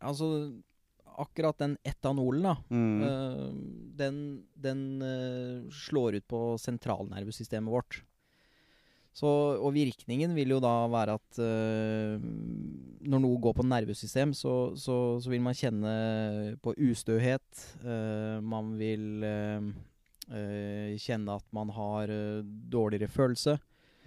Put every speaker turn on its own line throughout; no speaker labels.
Altså, akkurat den etanolen, da.
Mm.
eh, den den eh, slår ut på sentralnervesystemet vårt. Så, og virkningen vil jo da være at eh, når noe går på nervesystem, så, så, så vil man kjenne på ustøhet. man vil kjenne at man har dårligere følelse.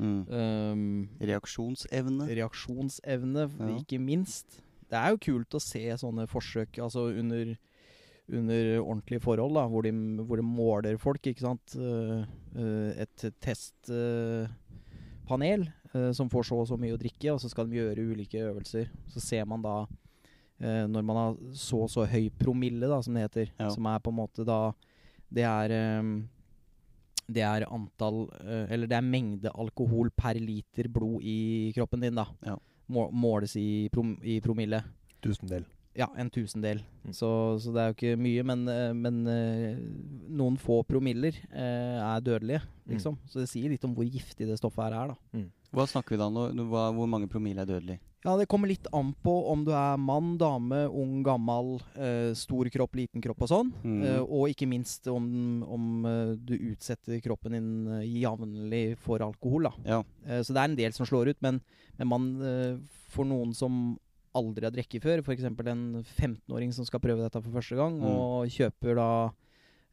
Mm.
Um,
Reaksjonsevne.
reaksjonsevne,
Ja.
ikke minst. Det er jo kult å se sånne forsøk altså under, under ordentlige forhold, da, hvor de, hvor de måler folk, ikke sant. Eh, eh, et testpanel eh, som får så og så mye å drikke, og så skal de gjøre ulike øvelser. Så ser man da når man har så og så høy promille, da, som det heter,
Ja.
som er på en måte da Det er det er antall Eller det er mengde alkohol per liter blod i kroppen din, da.
Ja.
Må, måles i, prom, i promille.
Tusendel.
Ja, en tusendel.
Mm.
Så, så det er jo ikke mye, men, eh, men eh, noen få promiller eh, er dødelige, liksom. Så det sier litt om hvor giftig det stoffet her er, da.
Hva snakker vi da nå? Nå- hvor mange promille er dødelig?
Ja, det kommer litt an på om du er mann, dame, ung, gammel, eh, stor kropp, liten kropp og sånn.
Mm.
Eh, og ikke minst om, om eh, du utsetter kroppen din eh, jevnlig for alkohol, da.
Ja.
Eh, Så det er en del som slår ut, men, men man, eh, for noen som aldri har drukket før, f.eks. en 15-åring som skal prøve dette for første gang,
Mm.
og kjøper da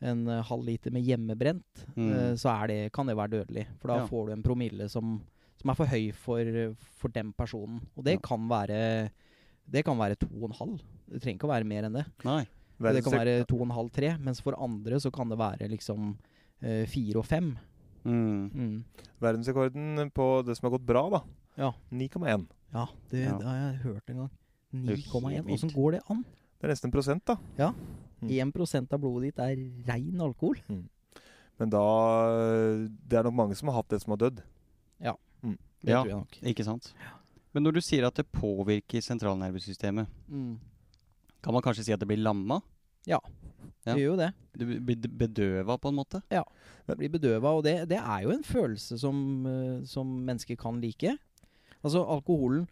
en halv liter med hjemmebrent,
Mm.
så det, kan det være dødelig. For da
Ja.
får du en promille som, som er for høy for, for den personen. Og det
Ja.
kan være Det kan være to og en halv. Det trenger ikke å være mer enn det.
Nei.
Det kan være to og en halv, tre. Mens for andre så kan det være liksom eh, fire og fem.
Mm.
Mm.
Verdensrekorden på det som har gått bra, da.
Ja.
9,1.
Ja, det,
Ja.
det har jeg hørt en gang.
er jo helt
9,1.
vilt.
Åssen går det an?
Det er nesten en prosent, da. Mm.
1% av blodet ditt er rein alkohol.
Men da Det er nok mange som har hatt det som har dødd.
Det
Ja.
tror jeg nok.
Ikke sant? Men når du sier at det påvirker sentralnervesystemet,
Mm.
kan man kanskje si at det blir lamma? Ja.
Det gjør jo det.
Du blir bedøva på en måte?
Blir bedøva. Og det, det er jo en følelse som, eh, som mennesker kan like. Altså, alkoholen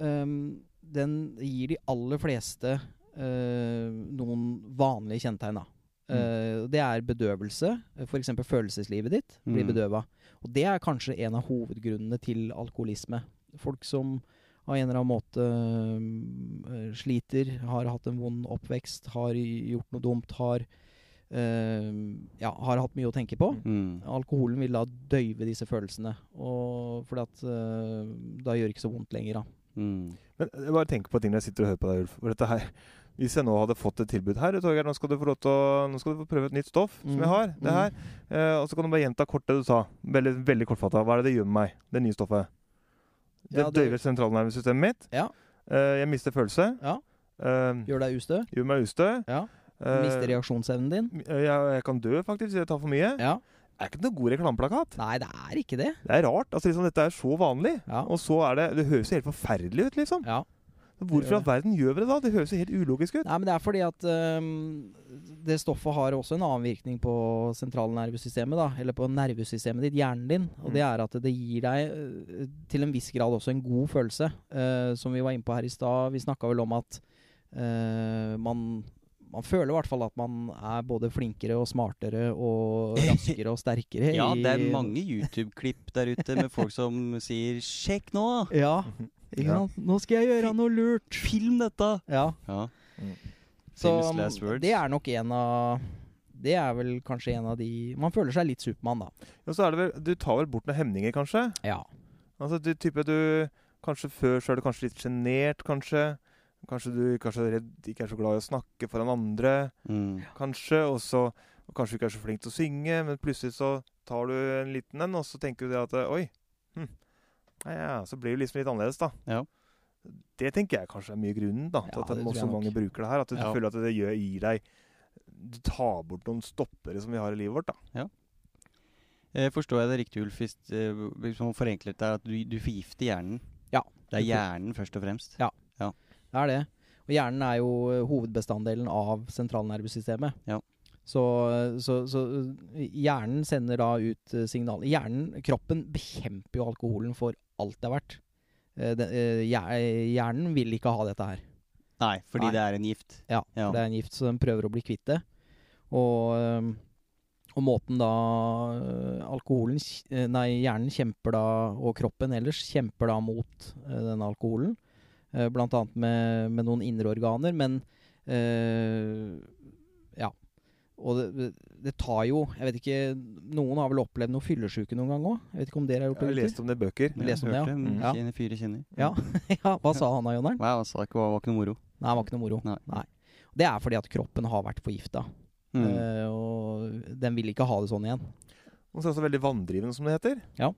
um, Den gir de aller fleste uh, noen vanlige kjennetegn, da. Eh, det er bedøvelse. F.eks. følelseslivet ditt blir
Mm.
bedøva. Og det er kanskje en av hovedgrunnene til alkoholisme. Folk som av en eller annen måte øh, sliter, har hatt en vond oppvekst, har gjort noe dumt, har øh, ja, har hatt mye å tenke på.
Mm.
Alkoholen vil da døyve disse følelsene, og fordi at øh, da gjør det ikke så vondt lenger, da.
Mm.
Men jeg bare tenker på ting når jeg sitter og hører på deg, Ulf. For dette her Hvis jeg nå hadde fått et tilbud her Torgeir, nå skal du få lov til å Nå skal du få prøve et nytt stoff som
Mm.
jeg har. Det her. Eh, og så kan du bare gjenta kort det du sa. Veldig, veldig kortfatta. Hva er det det gjør med meg, det nye stoffet? Det
Ja, det-
døyver sentralnervesystemet mitt.
Ja.
Eh, jeg mister følelse.
Ja.
Eh,
Gjør deg ustø.
gjør meg ustø.
Ja.
Eh,
Mister reaksjonsevnen din.
jeg, jeg kan dø, faktisk, hvis jeg tar for mye.
Ja.
Det er ikke noe god reklameplakat.
Nei, det er ikke det.
Det er rart. altså liksom Dette er så vanlig.
Ja.
Og så er det Det høres jo helt forferdelig ut, liksom.
Ja.
Hvorfor i all verden gjør vi det da? Det høres jo helt ulogisk ut.
Nei, men det er fordi at um, det stoffet har også en annen virkning på sentralnervesystemet, da. Eller på nervesystemet ditt, hjernen din. Og det er at det gir deg øh, til en viss grad også en god følelse. Uh, som vi var inne på her i stad. Vi snakka vel om at uh, man man føler i hvert fall at man er både flinkere og smartere og raskere og sterkere.
Ja, det er mange YouTube-klipp der ute med folk som sier 'sjekk nå',
Ja, ikke
Ja.
sant? Nå skal jeg gjøre noe lurt.
film dette!
Ja,
Ja.
Så
last words.
det er nok en av Det er vel kanskje en av de Man føler seg litt Supermann, da.
Ja, så er det vel Du tar vel bort noen hemninger, kanskje?
Ja.
Altså du type du Kanskje før så er du kanskje litt sjenert, kanskje. Kanskje du kanskje er redd, ikke er så glad i å snakke foran andre.
Mm.
Kanskje. Og så kanskje du ikke er så flink til å synge, men plutselig så tar du en liten en, og så tenker du det at Oi. Hm, ja, ja, så blir det liksom litt annerledes, da.
Ja.
Det tenker jeg kanskje er mye grunnen da, til
Ja,
at så mange
nok.
bruker det her. At du
Ja.
føler at det gjør, gir deg Du tar bort noen stoppere som vi har i livet vårt, da.
Eh, forstår jeg det riktig, Ulf, hvis, liksom forenklet forenkler det, er at du, du forgifter hjernen?
Ja.
Det er hjernen først og fremst?
Ja. Det er det. Og hjernen er jo eh, hovedbestanddelen av sentralnervesystemet.
Ja.
Så, så, så eh, hjernen sender da ut signaler. signal Hjernen, kroppen, bekjemper jo alkoholen for alt det er verdt. Eh, eh, hjer- Hjernen vil ikke ha dette her.
Nei, fordi
Nei.
det er en gift.
Ja,
Ja.
det er en gift, så den prøver å bli kvitt det. Og, og måten da alkoholen eh, Nei, hjernen kjemper da, og kroppen ellers kjemper da mot den alkoholen. eh, blant annet med, med noen indre organer, men øh. Og det, det tar jo Jeg vet ikke Noen har vel opplevd noe fyllesyke noen gang òg? Jeg vet ikke om dere har gjort det?
Jeg har lest om det i bøker.
Ja, lest om det, ja.
hørte
Mm.
Ja.
Kine, fyre kjenner.
Ja. ja, Hva sa han da, Jonern?
Nei, han sa ikke det var ikke noe moro.
Nei, det var ikke noe moro.
Nei.
Det er fordi at kroppen har vært forgifta.
Mm.
Uh, og den vil ikke ha det sånn igjen.
Og så er det også veldig vanndrivende, som det heter.
Ja.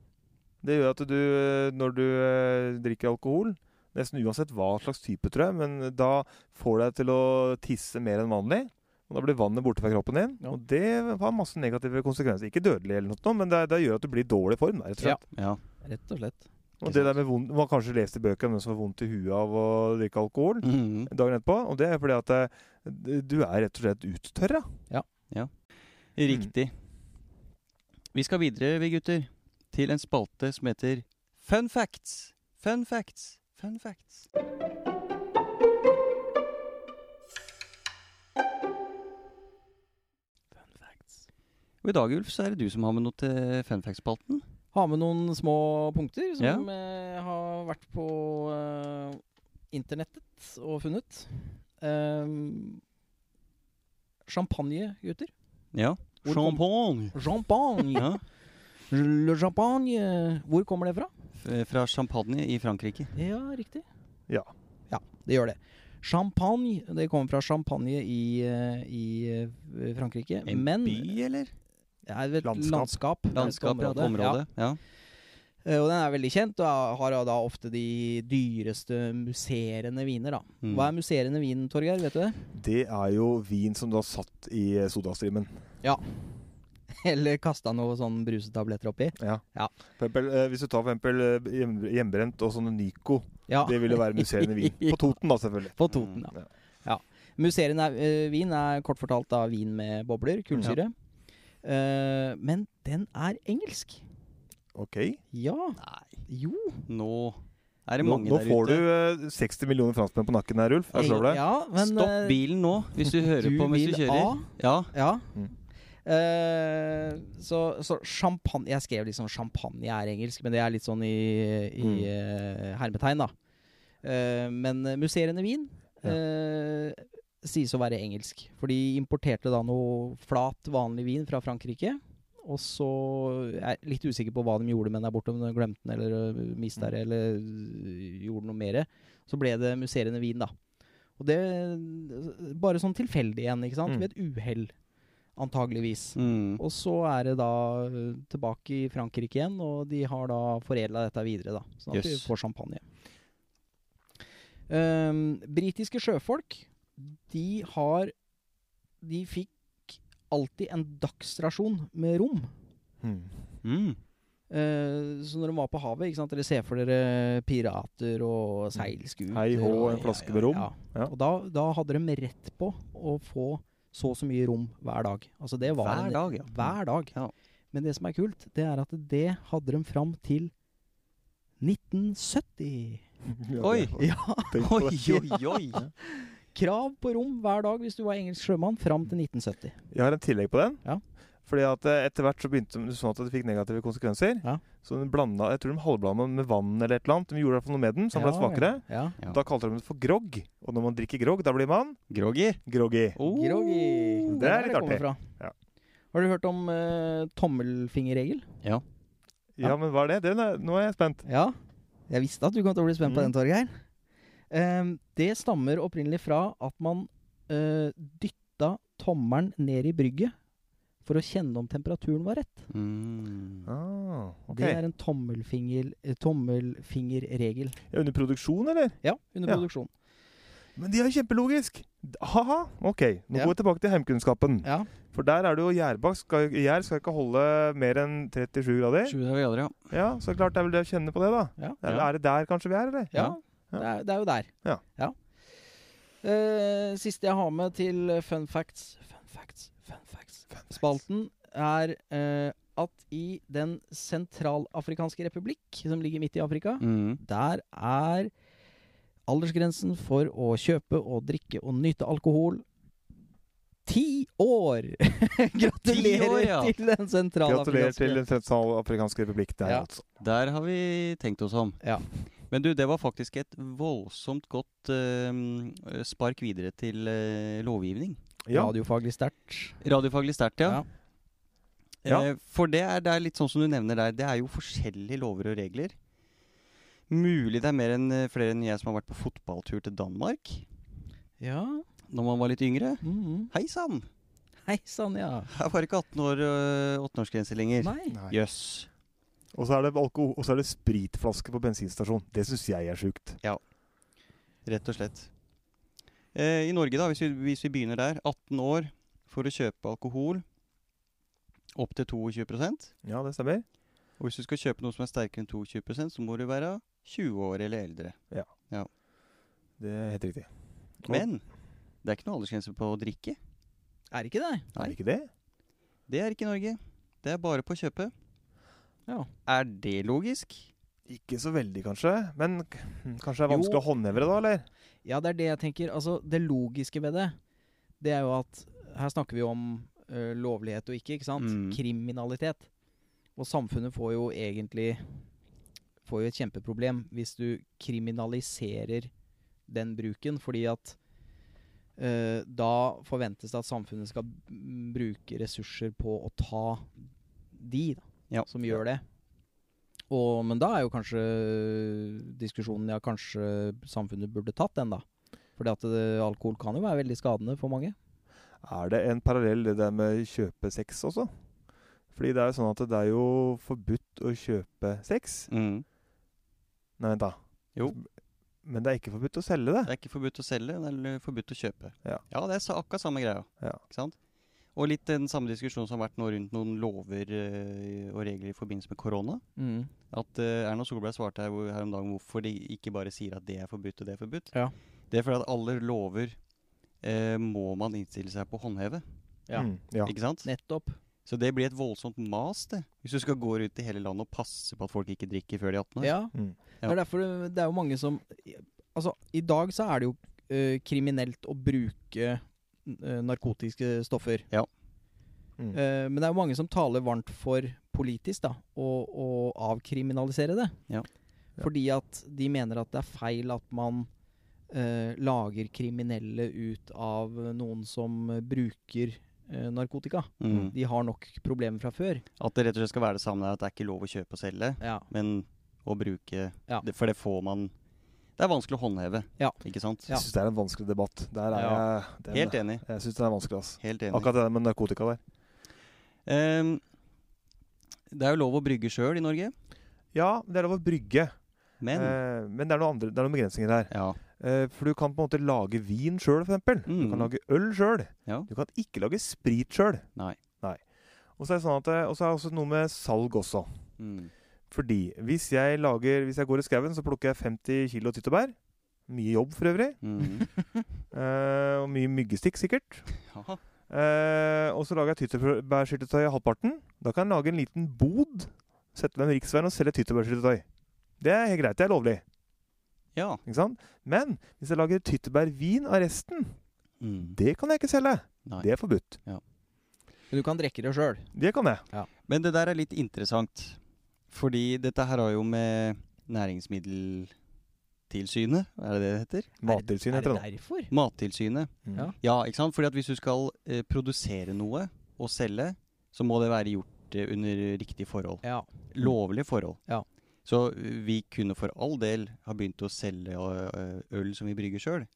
Det gjør at du, eh, når du eh, drikker alkohol, nesten uansett hva slags type, tror jeg, men da får deg til å tisse mer enn vanlig. Og da blir vannet borte fra kroppen din.
Ja.
Og det har masse negative konsekvenser. Ikke dødelig, eller noe, men det, det gjør at du blir i dårlig form. rett og slett.
Ja.
Rett og slett.
Og det der med vondt, Man har kanskje lest i bøker om den som har vondt i huet av å drikke alkohol
Mm.
dagen etterpå. Og det er fordi at det, du er rett og slett uttørra.
Riktig. Vi skal videre, vi gutter, til en spalte som heter Fun facts. Fun facts. Fun facts. Og I dag Ulf, så er det du som har med noe til funfact-spalten.
Har med noen små punkter som
Ja.
eh, har vært på uh, internettet og funnet. Um, champagne, gutter.
Ja. Champagne.
Champagne.
Ja.
Le champagne. Hvor kommer det fra?
Fra Champagne i Frankrike.
Ja, riktig.
Ja.
Ja, det gjør det. Champagne, det kommer fra champagne i, i Frankrike.
En
Men
by, eller?
Er et
Landskap.
landskap.
Landskap, ja.
Ja.
område. Ja.
Uh, Og den er veldig kjent, og har da ofte de dyreste musserende viner. da.
Mm.
Hva er musserende vin, Torgeir? Vet du det?
Det er jo vin som du har satt i sodastrimen. Ja.
Eller kasta noen sånn brusetabletter oppi?
Ja.
Ja.
Pempel, eh, hvis du tar for eksempel eh, hjemmebrent og sånne Nyco,
Ja.
det vil jo være musserende vin. På Toten, da, selvfølgelig.
På Toten,
Mm.
ja. Musserende vin er kort fortalt da vin med bobler, kullsyre. Eh, men den er engelsk.
Ok.
Ja.
Nei,
Jo.
nå er det
Nå,
mange
nå
der
får du uh, 60 millioner franskmenn på nakken her, Ulf. Jeg slår deg.
Ja, men
Stopp
eh,
bilen nå, hvis du hører
du
på mens du kjører.
A.
Ja.
Ja.
Mm.
Eh, så, så champagne Jeg skrev liksom champagne er engelsk, men det er litt sånn i, i
Mm.
uh, hermetegn, da. Uh, men eh, musserende vin
Ja.
Sies å være engelsk. For de importerte da noe flat, vanlig vin fra Frankrike. Og så er jeg litt usikker på hva de gjorde med den der borte, om de glemte den eller uh, mista det eller øh, gjorde noe mer. Så ble det musserende vin, da. Og det Bare sånn tilfeldig igjen, ikke sant?
Mm.
Ved et uhell, antageligvis.
Mm.
Og så er det da øh, tilbake i Frankrike igjen, og de har da foredla dette videre, da. Sånn at vi får champagne. Um, britiske sjøfolk, de har De fikk alltid en dagsrasjon med rom.
Mm.
Mm.
Uh, så når de var på havet, ikke sant? dere ser for dere pirater og seilskuter
Hei hå,
og-
en flaske med rom.
Ja.
Ja.
Og da, da hadde de rett på å få så og så mye rom hver dag. Altså det var
Hver
en,
dag, ja.
Hver dag.
Ja.
Men det som er kult, det er at det hadde de fram til 1970.
Ja,
Oi.
Ja,
Oi, oi, oi.
Krav på rom hver dag hvis du var engelsk sjømann fram til 1970.
Jeg har en tillegg på den.
Ja.
Fordi at eh, etter hvert så begynte det sånn at det fikk negative konsekvenser.
Ja.
Så de blanda, jeg tror de halvblanda med vann eller et eller annet. De gjorde i hvert fall noe med den, så den ble svakere.
Ja.
Ja.
Da kalte de det for grogg. Og når man drikker grogg, da blir man
Groggy.
groggy.
Oh.
Groggy.
Det er litt artig. Ja.
Har du hørt om eh, tommelfingerregel?
Ja.
Ja, men hva er det? det? er, nå er jeg spent.
Ja. Jeg visste at du kom til å bli spent på
Mm.
den, Torgeir. Ehm, det stammer opprinnelig fra at man uh, dytta tommelen ned i brygget for å kjenne om temperaturen var rett.
Mm.
Ah, okay.
Det er en tommelfinger, eh, tommelfingerregel.
Ja, under produksjon, eller?
Ja, under
Ja.
produksjon.
Men de er jo kjempelogisk! Haha, ok. Nå
Ja.
går vi tilbake til heimkunnskapen.
Ja.
For der er det jo gjærbakk. Skal- Gjær skal ikke holde mer enn 37 grader.
20 grader, ja.
Ja, så klart det er vel det å kjenne på det, da.
Ja.
Er, er det der kanskje vi er, eller?
Ja,
Ja.
Det, er, det er jo der.
Ja.
Eh, siste jeg har med til fun facts Fun facts, fun facts. Spalten er uh, at i Den sentralafrikanske republikk, som ligger midt i Afrika,
Mm.
der er aldersgrensen for å kjøpe og drikke og nyte alkohol ti år! Gratulerer
år, ja.
til Den
Gratulerer
sentralafrikanske
til Den sentralafrikanske republikk der,
Ja.
altså.
Der har vi tenkt oss om.
Ja.
Men du, det var faktisk et voldsomt godt uh, spark videre til uh, lovgivning.
Ja.
Radiofaglig sterkt.
Radiofaglig sterkt, ja.
Ja.
Ja.
Eh, for det er, det er litt sånn som du nevner der. Det er jo forskjellige lover og regler. Mulig det er mer enn flere enn jeg som har vært på fotballtur til Danmark
Ja.
når man var litt yngre.
Mhm.
Hei sann!
Hei sann, ja.
Her var ikke 18 år, og 18-årsgrense lenger.
Nei.
Nei. Og så er det alkohol, og så er det spritflaske på bensinstasjon. Det syns jeg er sjukt.
Rett og slett. Eh, I Norge, da, hvis vi, hvis vi begynner der. 18 år for å kjøpe alkohol. Opp til 22%
Ja, det stemmer.
Og hvis du skal kjøpe noe som er sterkere enn 22% så må du være 20 år eller eldre.
Ja, Det er helt riktig. Og-
Men det er ikke noe aldersgrense på å drikke.
Er det ikke det?
Er det ikke det?
Det er ikke i Norge. Det er bare på å kjøpe.
Ja.
Er det logisk?
Ikke så veldig, kanskje. Men k- kanskje det er vanskelig
Jo.
å håndheve det, da? eller?
Ja, det er det jeg tenker. Altså, det logiske ved det, det er jo at her snakker vi om ø, lovlighet og ikke, ikke sant?
Mm.
Kriminalitet. Og samfunnet får jo egentlig får jo et kjempeproblem hvis du kriminaliserer den bruken, fordi at ø, da forventes det at samfunnet skal bruke ressurser på å ta de da,
Ja.
som gjør det. Og, men da er jo kanskje diskusjonen ja, kanskje samfunnet burde tatt den, da. Fordi at det, alkohol kan jo være veldig skadende for mange.
Er det en parallell det der med kjøpe sex også? Fordi det er jo sånn at det er jo forbudt å kjøpe sex.
Mm.
Nei, vent da.
Jo.
Men det er ikke forbudt å selge det.
Det er ikke forbudt å selge, det er forbudt å kjøpe.
Ja.
ja det er akkurat samme greia.
Ja.
Ikke sant? Og litt den samme diskusjonen som har vært nå rundt noen lover eh, og regler i forbindelse med korona.
Mm.
At eh, Erna Solberg svarte her, her om dagen hvorfor de ikke bare sier at det er forbudt og det er forbudt.
Ja.
Det er fordi at alle lover eh, må man innstille seg på å håndheve.
Ja.
Mm, ja.
Ikke sant?
Nettopp.
Så det blir et voldsomt mas, det. Hvis du skal gå rundt i hele landet og passe på at folk ikke drikker før de er 18 år.
Ja.
Mm.
Det er derfor det, det er jo mange som Altså, i dag så er det jo kriminelt å bruke narkotiske stoffer.
Mm.
Eh, men det er jo mange som taler varmt for politisk da, å, å avkriminalisere det.
Ja.
Ja.
Fordi at de mener at det er feil at man eh, lager kriminelle ut av noen som eh, bruker eh, narkotika.
Mm.
De har nok problemer fra før.
At det rett og slett skal være det samme, at det er ikke lov å kjøpe og selge,
Ja.
men å bruke
Ja.
det, For det får man Det er vanskelig å håndheve,
Ja.
ikke sant?
Jeg syns det er en vanskelig debatt. Der er
Ja.
jeg den,
Helt enig.
Jeg syns det er vanskelig, ass.
Helt enig.
Akkurat det med narkotika der.
Um, det er jo lov å brygge sjøl i Norge,
Ja, det er lov å brygge,
men
uh, men det er andre, det er noen begrensninger der.
Ja.
Uh, for du kan på en måte lage vin sjøl, f.eks. Du
Mm.
kan lage øl sjøl.
Ja.
Du kan ikke lage sprit sjøl.
Nei.
Og så er det sånn at det- og så er det også noe med salg også.
Mm.
Fordi hvis jeg lager Hvis jeg går i skauen, så plukker jeg 50 kilo tyttebær. Mye jobb for øvrig.
Mm.
uh, og mye myggestikk, sikkert.
Jaha.
Eh, og så lager jeg tyttebærsyltetøy halvparten. Da kan jeg lage en liten bod. Sette meg ved riksveien og selge tyttebærsyltetøy. Det er helt greit. Det er lovlig.
Ja.
Ikke sant? Men hvis jeg lager tyttebærvin av resten,
Mm.
det kan jeg ikke selge.
Nei.
Det er forbudt.
Men du kan drikke det sjøl.
Det kan jeg.
Men det der er litt interessant. Fordi dette her har jo med Næringsmiddeltilsynet, er det det det heter?
Mattilsynet
Er
heter
det
det
derfor?
Mattilsynet.
Mm.
Ja.
Ja, ikke sant? Fordi at hvis du skal eh, produsere noe og selge, så må det være gjort eh, under riktige forhold.
Ja.
Lovlige forhold.
Ja.
Så eh, vi kunne for all del ha begynt å selge eh, øl som vi brygger sjøl.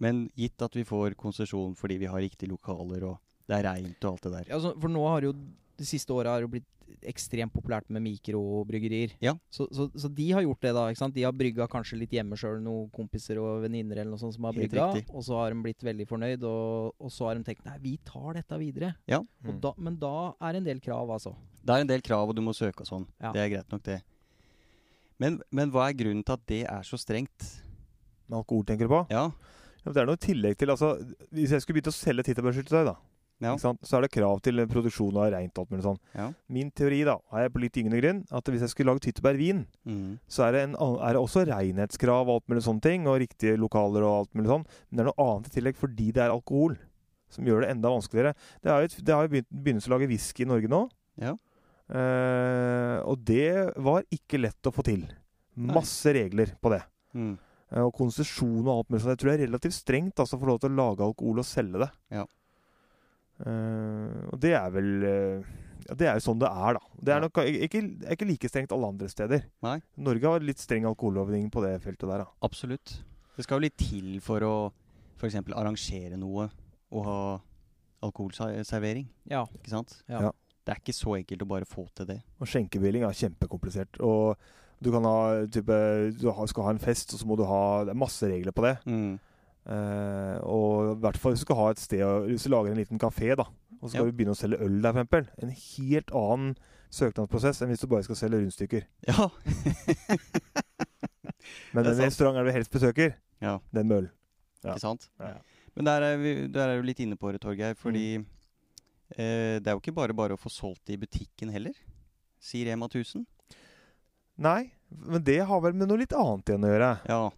Men gitt at vi får konsesjon fordi vi har riktige lokaler og det er reint og alt det der.
Altså, for nå har jo de siste åra har det blitt ekstremt populært med mikrobryggerier.
Ja.
Så, så, så de har gjort det, da. ikke sant? De har brygga kanskje litt hjemme sjøl, noen kompiser og venninner eller noe sånt som har brygga. Og så har de blitt veldig fornøyd, og, og så har de tenkt nei, vi tar dette videre.
Ja.
Og
Mm.
da, men da er det en del krav, altså.
Det er en del krav, og du må søke og sånn.
Ja.
Det er greit nok, det. Men, men hva er grunnen til at det er så strengt?
Med alkohol, tenker du på?
Ja.
Ja, det er noe i tillegg til altså, Hvis jeg skulle begynt å selge tyttebærsyltetøy, da,
Ja.
Så er det krav til produksjon av reint alt mulig sånn.
Ja.
Min teori da, er på litt gyngende grunn, at hvis jeg skulle lage tyttebærvin,
Mm.
så er det, en, er det også renhetskrav og alt mulig sånne ting, og riktige lokaler og alt mulig sånn. Men det er noe annet i tillegg fordi det er alkohol, som gjør det enda vanskeligere. Det, er jo et, det har jo begynt, begynt å lage whisky i Norge nå,
Ja.
eh, og det var ikke lett å få til. Masse regler på det.
Mm.
Eh, Og konsesjon og alt mulig sånt. Jeg tror det er relativt strengt altså, for lov til å lage alkohol og selge det.
Ja.
Eh, og det er vel eh, ja, Det er jo sånn det er, da. Det er nok ikke, er ikke like strengt alle andre steder.
Nei.
Norge har litt streng alkohollovgivning på det feltet der, da.
Absolutt. Det skal jo litt til for å f.eks. arrangere noe og ha alkoholservering.
Ja.
Ikke sant?
Ja.
Ja.
Det er ikke så enkelt å bare få til det.
Og skjenkebevilling er kjempekomplisert. Og du kan ha type Du skal ha en fest, og så må du ha Det er masse regler på det.
Mm.
Eh, og i hvert fall hvis du skal ha et sted Hvis du lager en liten kafé, da, og så skal
Ja.
du begynne å selge øl der, for eksempel. En helt annen søknadsprosess enn hvis du bare skal selge rundstykker.
Ja.
Men den
restauranten
du er helst besøker,
ja.
den med øl. Ja.
Ikke sant?
Ja.
Men der er, vi, der er du litt inne på det, Torgeir. Fordi
Mm.
eh, det er jo ikke bare bare å få solgt det i butikken heller, sier Rema 1000.
Nei, men det har vel med noe litt annet igjen å gjøre.
Ja.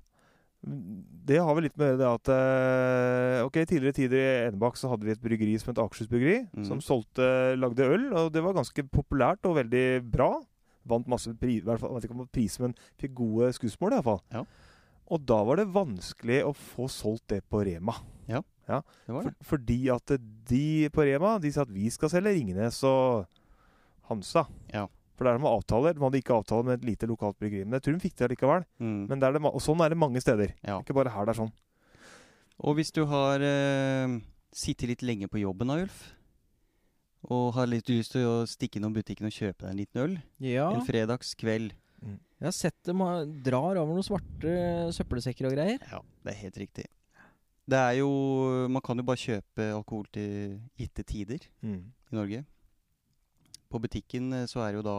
Det har vel litt med det at eh, Ok, tidligere tider i Enebakk så hadde vi et bryggeri som het Akershus Bryggeri,
mm.
som solgte, lagde øl, og det var ganske populært og veldig bra. Vant masse pri, i hvert fall, vet ikke om pris, men fikk gode skussmål i hvert fall.
Ja.
Og da var det vanskelig å få solgt det på Rema.
Ja, Det var
For,
det.
fordi at de på Rema de sa at vi skal selge Ringnes og Hansa.
Ja.
For der har de avtaler. De hadde ikke avtale med et lite lokalt bryggeri. Men jeg tror de fikk det likevel.
Mm.
Men det er det, og sånn er det mange steder.
ja.
Ikke bare her det er sånn.
Og hvis du har eh, sittet litt lenge på jobben da, Ulf, og har litt lyst til å stikke innom butikken og kjøpe deg en liten øl
ja.
en fredagskveld
Jeg har sett dem drar over noen svarte søppelsekker og greier.
Ja, det er helt riktig. Det er jo Man kan jo bare kjøpe alkohol til gitte tider
Mm.
i Norge. På butikken eh, så er det jo da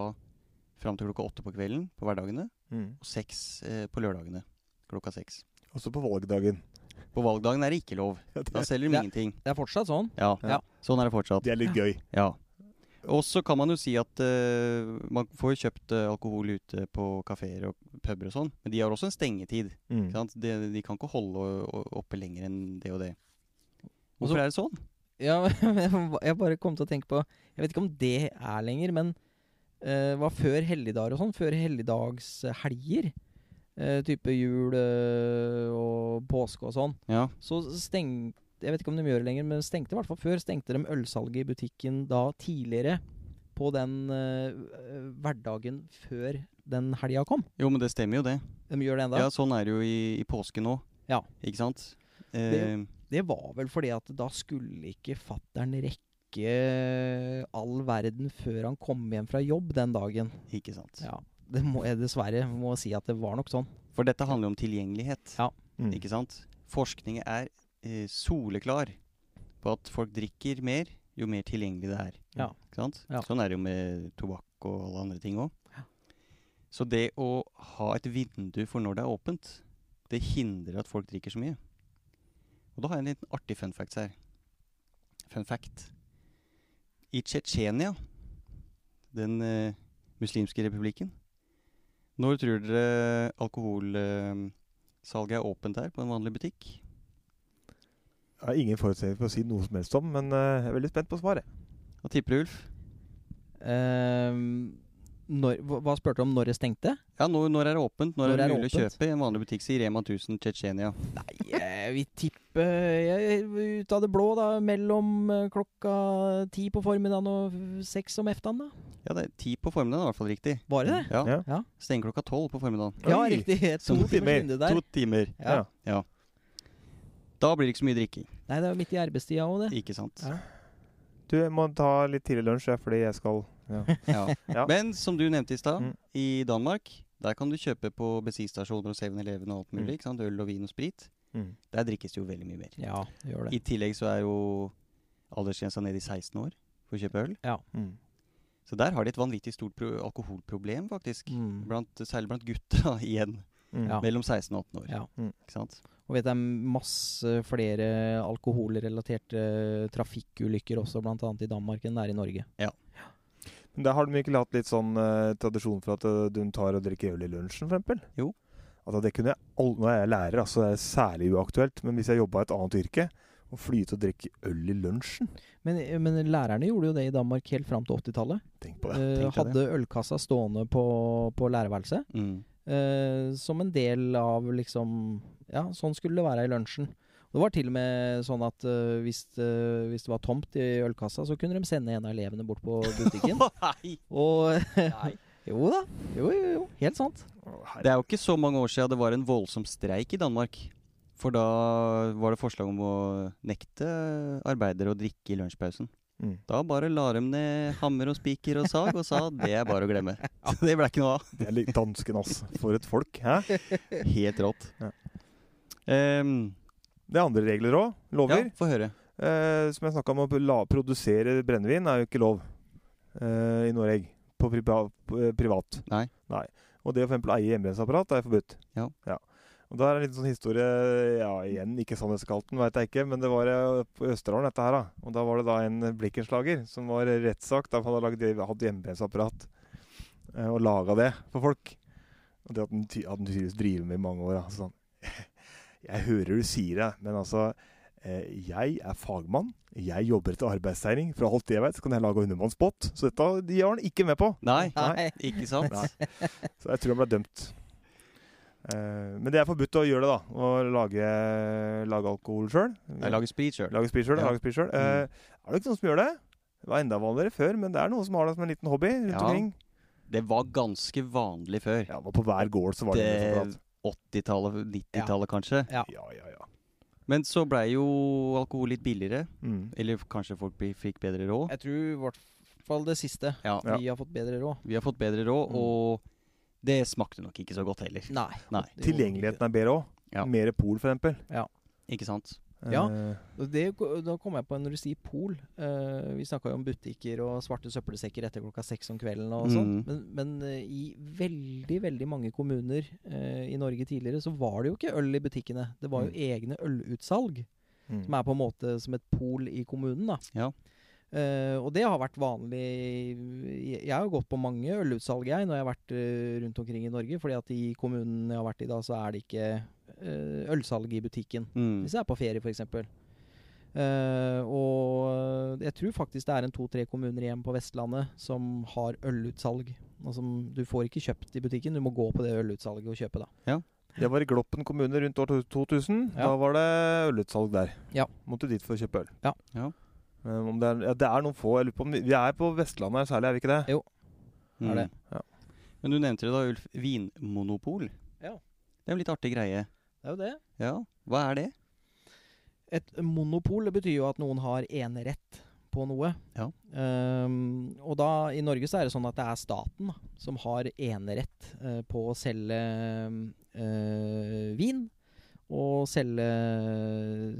fram til klokka åtte på kvelden på hverdagene,
Mm.
og seks eh, på lørdagene klokka seks.
Også på valgdagen.
På valgdagen er det ikke lov. Da selger de ingenting.
Det er fortsatt sånn.
Ja,
Ja.
sånn er det fortsatt.
Det er litt gøy.
Ja. Og så kan man jo si at uh, man får jo kjøpt uh, alkohol ute på kafeer og puber og sånn, men de har også en stengetid.
Mm.
Ikke sant? De, de kan ikke holde oppe lenger enn det og det. Hvorfor Også, er det sånn?
Ja, jeg bare kom til å tenke på Jeg vet ikke om det er lenger, men uh, var før helligdager og sånn. Før helligdagshelger. Uh, type jul uh, og påske og sånn.
Ja.
Så stengte Jeg vet ikke om de gjør det lenger, men stengte i hvert fall før. Stengte de ølsalget i butikken da tidligere på den uh, hverdagen før den helga kom.
Jo, men det stemmer jo det.
De gjør det enda.
Ja, sånn er det jo i, i påsken nå.
Ja.
Ikke sant? Eh,
Det var vel fordi at da skulle ikke fattern rekke all verden før han kom hjem fra jobb den dagen.
ikke sant.
Ja, det må jeg dessverre må si at det var nok sånn.
For dette handler jo om tilgjengelighet.
Ja.
Mm.
Ikke sant? Forskning er eh, soleklar på at folk drikker mer jo mer tilgjengelig det er.
Ja.
Ikke sant?
Ja.
Sånn er det jo med tobakk og alle andre ting òg. Så det å ha et vindu for når det er åpent, det hindrer at folk drikker så mye. Og da har jeg en liten artig fun fact her. Fun fact. I Tsjetsjenia, den eh, muslimske republikken, når tror dere alkoholsalget er åpent her på en vanlig butikk?
Jeg har ingen forutsetninger for å si noe som helst om, men eh, jeg er veldig spent på svaret.
Hva tipper du, Ulf?
Ehm, når, hva, spurte du om når det stengte?
Ja, når, når er det åpent? Når,
Når
er det mulig å kjøpe i en vanlig butikk? Sier Rema 1000 Tsjetsjenia.
Nei, jeg vil tippe jeg, ut av det blå, da. Mellom eh, klokka ti på formiddagen og seks om eftan, da.
Ja, det er ti på formiddagen er i hvert fall riktig.
Var det det?
Ja,
Ja.
Ja,
Stenger klokka tolv på formiddagen.
ja
Oi,
riktig. To
to timer.
der.
To timer.
Ja.
Ja.
Da blir det ikke så mye drikking.
Nei, det er jo midt i arbeidstida òg, det.
Ikke sant?
Ja.
Du, må ta litt tidlig lunsj, fordi jeg skal ja.
Ja.
Ja.
Men som du nevnte i stad,
Mm.
i Danmark der kan du kjøpe på bensinstasjoner og 7-Eleven og alt mulig.
Mm.
ikke sant? Øl og vin og sprit.
Mm.
Der drikkes det jo veldig mye mer.
Ja, det gjør
I tillegg så er jo aldersgrensa ned i 16 år for å kjøpe øl.
Mm.
Så der har de et vanvittig stort pro alkoholproblem, faktisk.
Mm.
Blant, særlig blant gutter, igjen.
Mm.
Ja.
Mellom 16 og 18 år.
Ja.
Mm.
Ikke sant?
Og vet det er masse flere alkoholrelaterte trafikkulykker også, bl.a. i Danmark, enn det er i Norge. Ja.
Men Der har de ikke hatt litt sånn uh, tradisjon for at du de tar og drikker øl i lunsjen, f.eks.?
Jo.
Altså, det kunne jeg Nå er jeg lærer, altså det er særlig uaktuelt. Men hvis jeg jobba i et annet yrke, å flyte og drikke øl i lunsjen
Men, men lærerne gjorde jo det i Danmark helt fram til 80-tallet.
Tenk på det.
Eh,
tenk
hadde ølkassa stående på, på lærerværelset.
Mm.
Eh, som en del av liksom Ja, sånn skulle det være i lunsjen. Det var til og med sånn at uh, hvis, det- hvis det var tomt i ølkassa, så kunne de sende en av elevene bort på butikken.
Nei!
og
Nei.
Jo da. Jo, jo, jo. Helt sant.
Det er jo ikke så mange år siden det var en voldsom streik i Danmark. For da var det forslag om å nekte arbeidere å drikke i lunsjpausen.
Mm.
Da bare la de ned hammer og spiker og sag og sa det er bare å glemme. Så det ble ikke noe av.
Det er litt dansken, ass. For et folk. Hæ?
Helt rått.
Ja.
Um,
Det er andre regler òg. Lover.
ja, få høre.
Uh, som jeg snakka om, å la, produsere brennevin er jo ikke lov uh, i Norge. På priva, eh, privat.
Nei. Nei.
Og det å for eksempel eie hjemmebrennsapparat er forbudt.
Ja. Ja.
Og da er det en liten sånn historie Ja, igjen, ikke sannhetskalten, veit jeg ikke, men det var eh, på Østerdalen, dette her, da. Og da var det da en blikkenslager som var rettssak da hadde han hatt hjemmebrentsapparat eh, og laga det for folk. Og det at han tydeligvis driver med i mange år. Altså, sånn. Jeg hører du sier det, men altså eh, Jeg er fagmann. Jeg jobber etter arbeidstegning. For alt jeg vet, så kan jeg lage undervannsbåt. Så dette de var han ikke med på.
Nei,
Nei.
ikke sant?
Nei. Så jeg tror han ble dømt. Eh, men det er forbudt å gjøre det, da. Å lage, lage alkohol sjøl.
Lage sprit sjøl.
Lage sprit sjøl.
Ja.
Lage sprit selv. Eh, er det ikke noen som gjør det? Det var enda vanligere før, men det er noen som har det som en liten hobby rundt
Ja.
omkring.
Det var ganske vanlig før.
Ja, og På hver gård så var det,
Det- 80-tallet, 90-tallet kanskje.
Ja.
Ja, ja, ja.
Men så blei jo alkohol litt billigere.
Mm.
Eller kanskje folk fikk bedre råd.
Jeg tror i hvert fall det siste.
Ja.
Ja.
Vi har fått bedre råd.
Vi har fått bedre råd,
Mm.
og det smakte nok ikke så godt heller.
Nei.
Nei,
Tilgjengeligheten er bedre òg.
Ja.
Mer pol, for eksempel.
ikke sant?
Ja.
Eh,
Det, da kom jeg på når du sier pol. Uh, vi snakka jo om butikker og svarte søppelsekker etter klokka seks om kvelden og sånn.
Mm.
Men, men eh, i veldig, veldig mange kommuner uh, i Norge tidligere så var det jo ikke øl i butikkene. Det var jo
Mm.
egne ølutsalg,
mm.
som er på en måte som et pol i kommunen, da.
Ja.
Eh, og det har vært vanlig Jeg har gått på mange ølutsalg jeg når jeg har vært eh, rundt omkring i Norge. fordi at i kommunen jeg har vært i da, så er det ikke uh, ølsalg i butikken.
Mm.
Hvis jeg er på ferie, f.eks. Uh, og jeg tror faktisk det er en to-tre kommuner igjen på Vestlandet som har ølutsalg. Og som du får ikke kjøpt i butikken, du må gå på det ølutsalget og kjøpe, da.
Det var i Gloppen kommune rundt år 2000.
Ja.
Da var det ølutsalg der.
Ja.
Måtte dit for å kjøpe øl.
Ja.
Ja.
Om det, er, ja, det er noen få. Jeg lurer på om vi, er på Vestlandet her særlig, er vi ikke det?
Jo. er det.
Mm.
Ja.
Men du nevnte det da, Ulf. Vinmonopol.
Ja.
Det er jo litt artig greie.
Det er jo det.
Ja, hva er det?
Et monopol det betyr jo at noen har enerett på noe.
Ja.
Um, og da i Norge så er det sånn at det er staten som har enerett uh, på å selge uh, vin. Og selge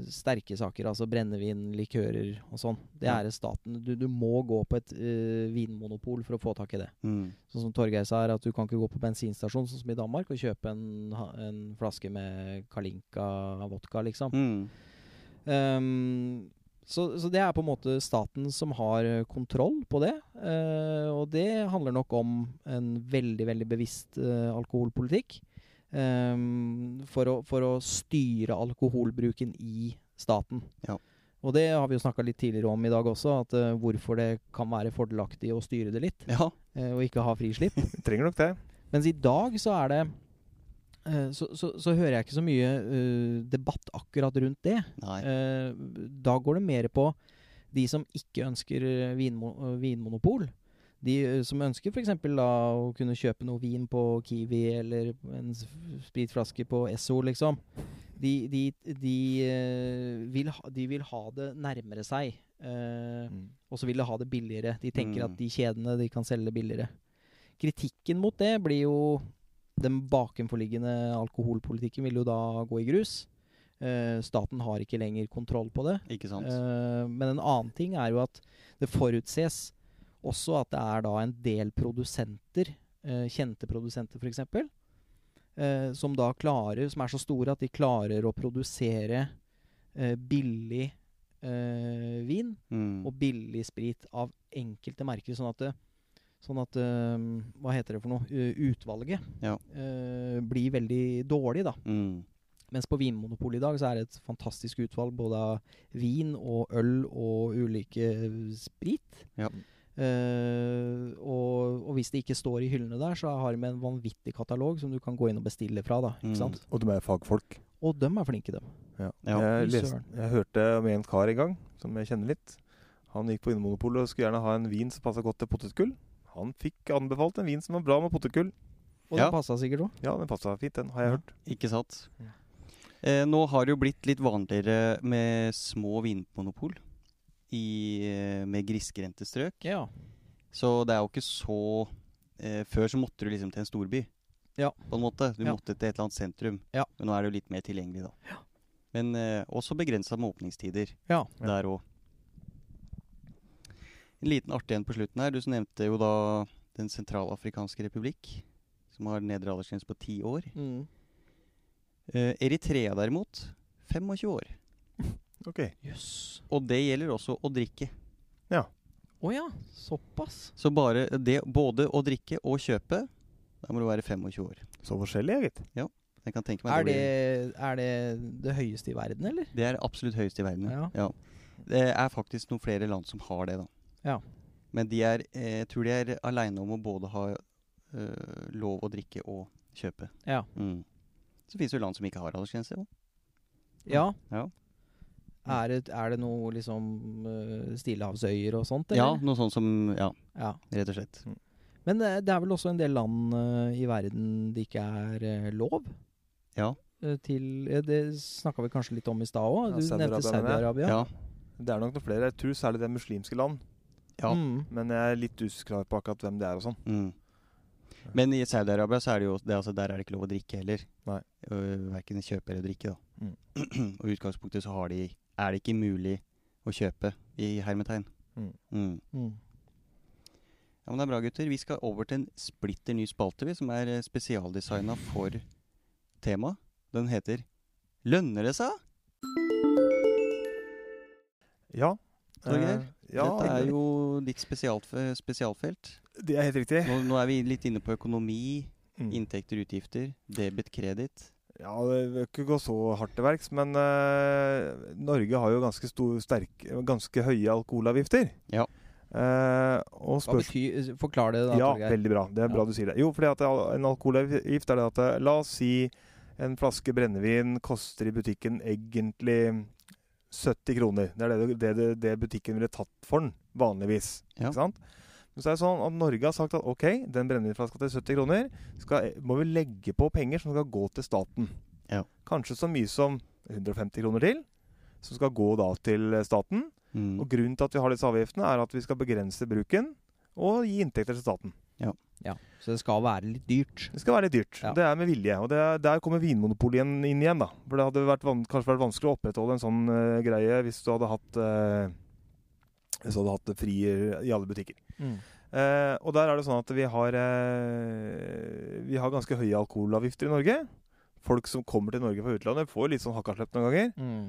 sterke saker, altså brennevin, likører og sånn. Det er staten. Du, du må gå på et uh, vinmonopol for å få tak i det.
Mm.
Sånn som Torgeir sa, at du kan ikke gå på bensinstasjon sånn som i Danmark og kjøpe en, en flaske med Kalinka vodka, liksom.
Mm.
Um, så, så det er på en måte staten som har kontroll på det. eh, og det handler nok om en veldig, veldig bevisst eh, alkoholpolitikk. Ehm, for, å, for å styre alkoholbruken i staten.
Ja.
Og det har vi jo snakka litt tidligere om i dag også, at uh, hvorfor det kan være fordelaktig å styre det litt,
Ja.
Uh, og ikke ha frislipp.
Trenger nok det.
Mens i dag så er det eh, så, så, så hører jeg ikke så mye debatt akkurat rundt det. Da går det mer på de som ikke ønsker vinmo vinmonopol. De eh, som ønsker f.eks. å kunne kjøpe noe vin på Kiwi eller en spritflaske på Esso, liksom. De, de, de, eh, vil, ha, de vil ha det nærmere seg. eh,
Mm.
og så vil de ha det billigere. De tenker
Mm.
at de kjedene de kan selge billigere. Kritikken mot det blir jo Den bakenforliggende alkoholpolitikken vil jo da gå i grus. Eh, staten har ikke lenger kontroll på det.
Ikke sant?
Eh, men en annen ting er jo at det forutses også at det er da en del produsenter, eh, kjente produsenter f.eks., eh, som da klarer Som er så store at de klarer å produsere eh, billig eh, vin
Mm.
og billig sprit av enkelte merker, sånn at det, Sånn at eh, Hva heter det for noe? Utvalget
Ja.
eh, blir veldig dårlig, da.
Mm.
Mens på Vinmonopolet i dag så er det et fantastisk utvalg både av vin og øl og ulike sprit.
Ja.
Eh, og, og hvis det ikke står i hyllene der, så har vi en vanvittig katalog som du kan gå inn og bestille fra. da, ikke
Mm.
Og de er fagfolk.
Og de er flinke, dem.
Ja.
Ja.
Jeg, leste, jeg hørte om en kar en gang, som jeg kjenner litt. Han gikk på Vinmonopolet og skulle gjerne ha en vin som passa godt til potetgull. Han fikk anbefalt en vin som var bra med potetgull.
Og
Ja.
den passa sikkert òg.
Ja, den passa fint, den, har jeg
Ja.
hørt.
Ikke sant?
Ja.
Eh, nå har det jo blitt litt vanligere med små vinmonopol i, eh, med grisgrendte strøk.
Ja.
Så det er jo ikke så eh, Før så måtte du liksom til en storby.
Ja.
På en måte. Du
Ja.
måtte til et eller annet sentrum.
Ja.
Men nå er det jo litt mer tilgjengelig, da.
Ja.
Men eh, også begrensa med åpningstider
ja.
Ja.
der òg. En liten artig en på slutten her. Du nevnte jo da Den sentralafrikanske republikk, som har nedre aldersgrense på ti år.
Mm.
Eh, Eritrea derimot 25 år.
Ok.
Jøss.
Og det gjelder også å drikke.
Å ja. Såpass.
Så bare det både å drikke og kjøpe, da må du være 25 år.
Så forskjellig, gitt.
Jeg kan tenke meg
Er det, er det det høyeste i verden, eller?
Det er absolutt høyest i verden.
Ja.
Det er faktisk noen flere land som har det, da.
Ja.
Men de er, eh, jeg tror de er aleine om å både ha eh, lov å drikke og kjøpe.
Ja.
Mm. Så fins det jo land som ikke har aldersgrense.
Ja.
Ja.
Er det, er det noe liksom uh, Stillehavsøyer og sånt,
ja, noe sånt som Ja,
Ja.
rett og slett.
Men det, det er vel også en del land eh, i verden det ikke er eh, lov
Ja.
eh, til eh, Det snakka vi kanskje litt om i stad òg.
Ja,
Du nevnte
Saudi-Arabia.
Saudi-Arabia.
Ja.
Det er nok noen flere. Jeg tror særlig det er muslimske land.
ja.
Mm.
Men jeg er litt usikker på akkurat hvem det er og sånn.
Mm. Men i Saudi-Arabia så er det jo det, altså, Der er det ikke lov å drikke heller.
Nei.
Uh, Verken kjøpe eller drikke. da.
Mm.
og i utgangspunktet så har de, er det ikke mulig å kjøpe i hermetegn.
Mm.
Mm.
Mm.
Ja, men det er bra, gutter. Vi skal over til en splitter ny spalte, vi, som er spesialdesigna for temaet. Den heter 'Lønner det seg?'
Ja.
Torgeir,
eh, ja,
Dette er jo ditt spesialf spesialfelt.
Det er helt riktig.
Nå, nå er vi litt inne på økonomi,
Mm.
inntekter, utgifter, debet, kreditt.
Ja, det vil ikke gå så hardt til verks, men uh, Norge har jo ganske, stor, sterk, ganske høye alkoholavgifter.
Ja.
Uh, og
Hva betyr Forklar det, da,
Ja,
Torgeir.
veldig bra. Det er bra
Ja.
du sier det. Jo, fordi at en alkoholavgift er det at eh, La oss si en flaske brennevin koster i butikken egentlig 70 kroner. Det er det, det, det, det butikken ville tatt for den, vanligvis.
Ja.
Ikke sant? Men så er det sånn at Norge har sagt at ok, den brennevinflaska til 70 kroner skal, må vi legge på penger som skal gå til staten.
Ja.
Kanskje så mye som 150 kroner til, som skal gå da til staten.
Mm.
Og grunnen til at vi har disse avgiftene, er at vi skal begrense bruken og gi inntekter til staten.
Ja, Så det skal være litt dyrt.
Det skal være litt dyrt.
Ja.
Det er med vilje. Og det er, der kommer Vinmonopolet inn igjen. da. For det hadde vært van kanskje vært vanskelig å opprettholde en sånn uh, greie hvis du hadde hatt eh, Du hadde hatt fri i alle butikker. Eh, og der er det sånn at vi har eh, Vi har ganske høye alkoholavgifter i Norge. Folk som kommer til Norge fra utlandet, får litt sånn hakkaslepp noen ganger.
Mm.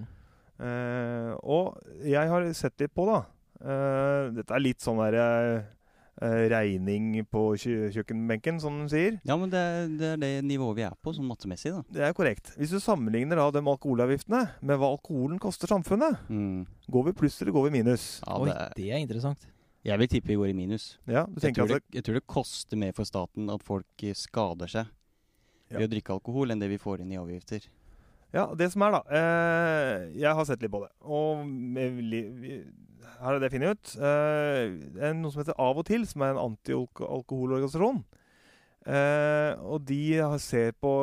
Eh, og jeg har sett litt på, da. Eh, dette er litt sånn der eh, regning på kjøkkenbenken, som de sier.
Ja, men det er, det er det nivået vi er på, sånn mattemessig, da.
Det er korrekt. Hvis du sammenligner da de alkoholavgiftene med hva alkoholen koster samfunnet,
Mm.
går vi pluss eller går vi minus?
Ja,
Oi,
det er,
det er interessant.
jeg vil tippe vi går i minus.
Ja, du
Jeg tror,
at
det, jeg tror det koster mer for staten at folk eh, skader seg
Ja.
ved å drikke alkohol, enn det vi får inn i avgifter.
Ja, det som er, da eh, Jeg har sett litt på det. Og med, vi- her er det funnet ut. Eh, det er noe som heter Av og til, som er en antialkoholorganisasjon. Eh, og de ser på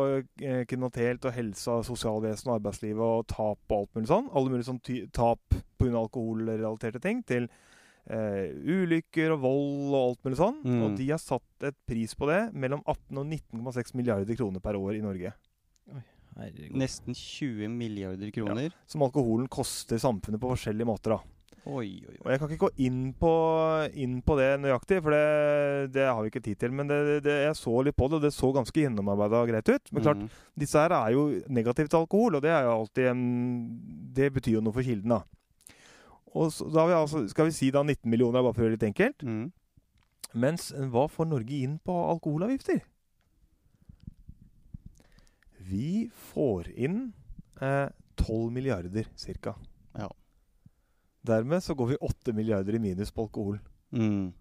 eh, kriminalitet og helse, sosialvesen og arbeidslivet og tap og alt mulig sånn. Alle mulige sånn ty tap pga. alkoholrelaterte ting. Til Uh, ulykker og vold og alt mulig sånn.
Mm.
Og de har satt et pris på det mellom 18 og 19,6 milliarder kroner per år i Norge.
Oi,
Nesten 20 milliarder kroner.
Som alkoholen koster samfunnet på forskjellige måter. da.
Oi, oi,
Og jeg kan ikke gå inn på, inn på det nøyaktig, for det, det har vi ikke tid til. Men det, det, jeg så litt på det, og det så ganske gjennomarbeida og greit ut. Men klart,
Mm.
disse her er jo negativt til alkohol, og det er jo alltid en Det betyr jo noe for kilden, da. Og så, da har vi altså, skal vi si da 19 millioner, bare for å gjøre det litt enkelt.
Mm.
Mens hva får Norge inn på alkoholavgifter? Vi får inn eh, 12 milliarder ca.
Ja.
Dermed så går vi 8 milliarder i minus på alkohol.
Mm.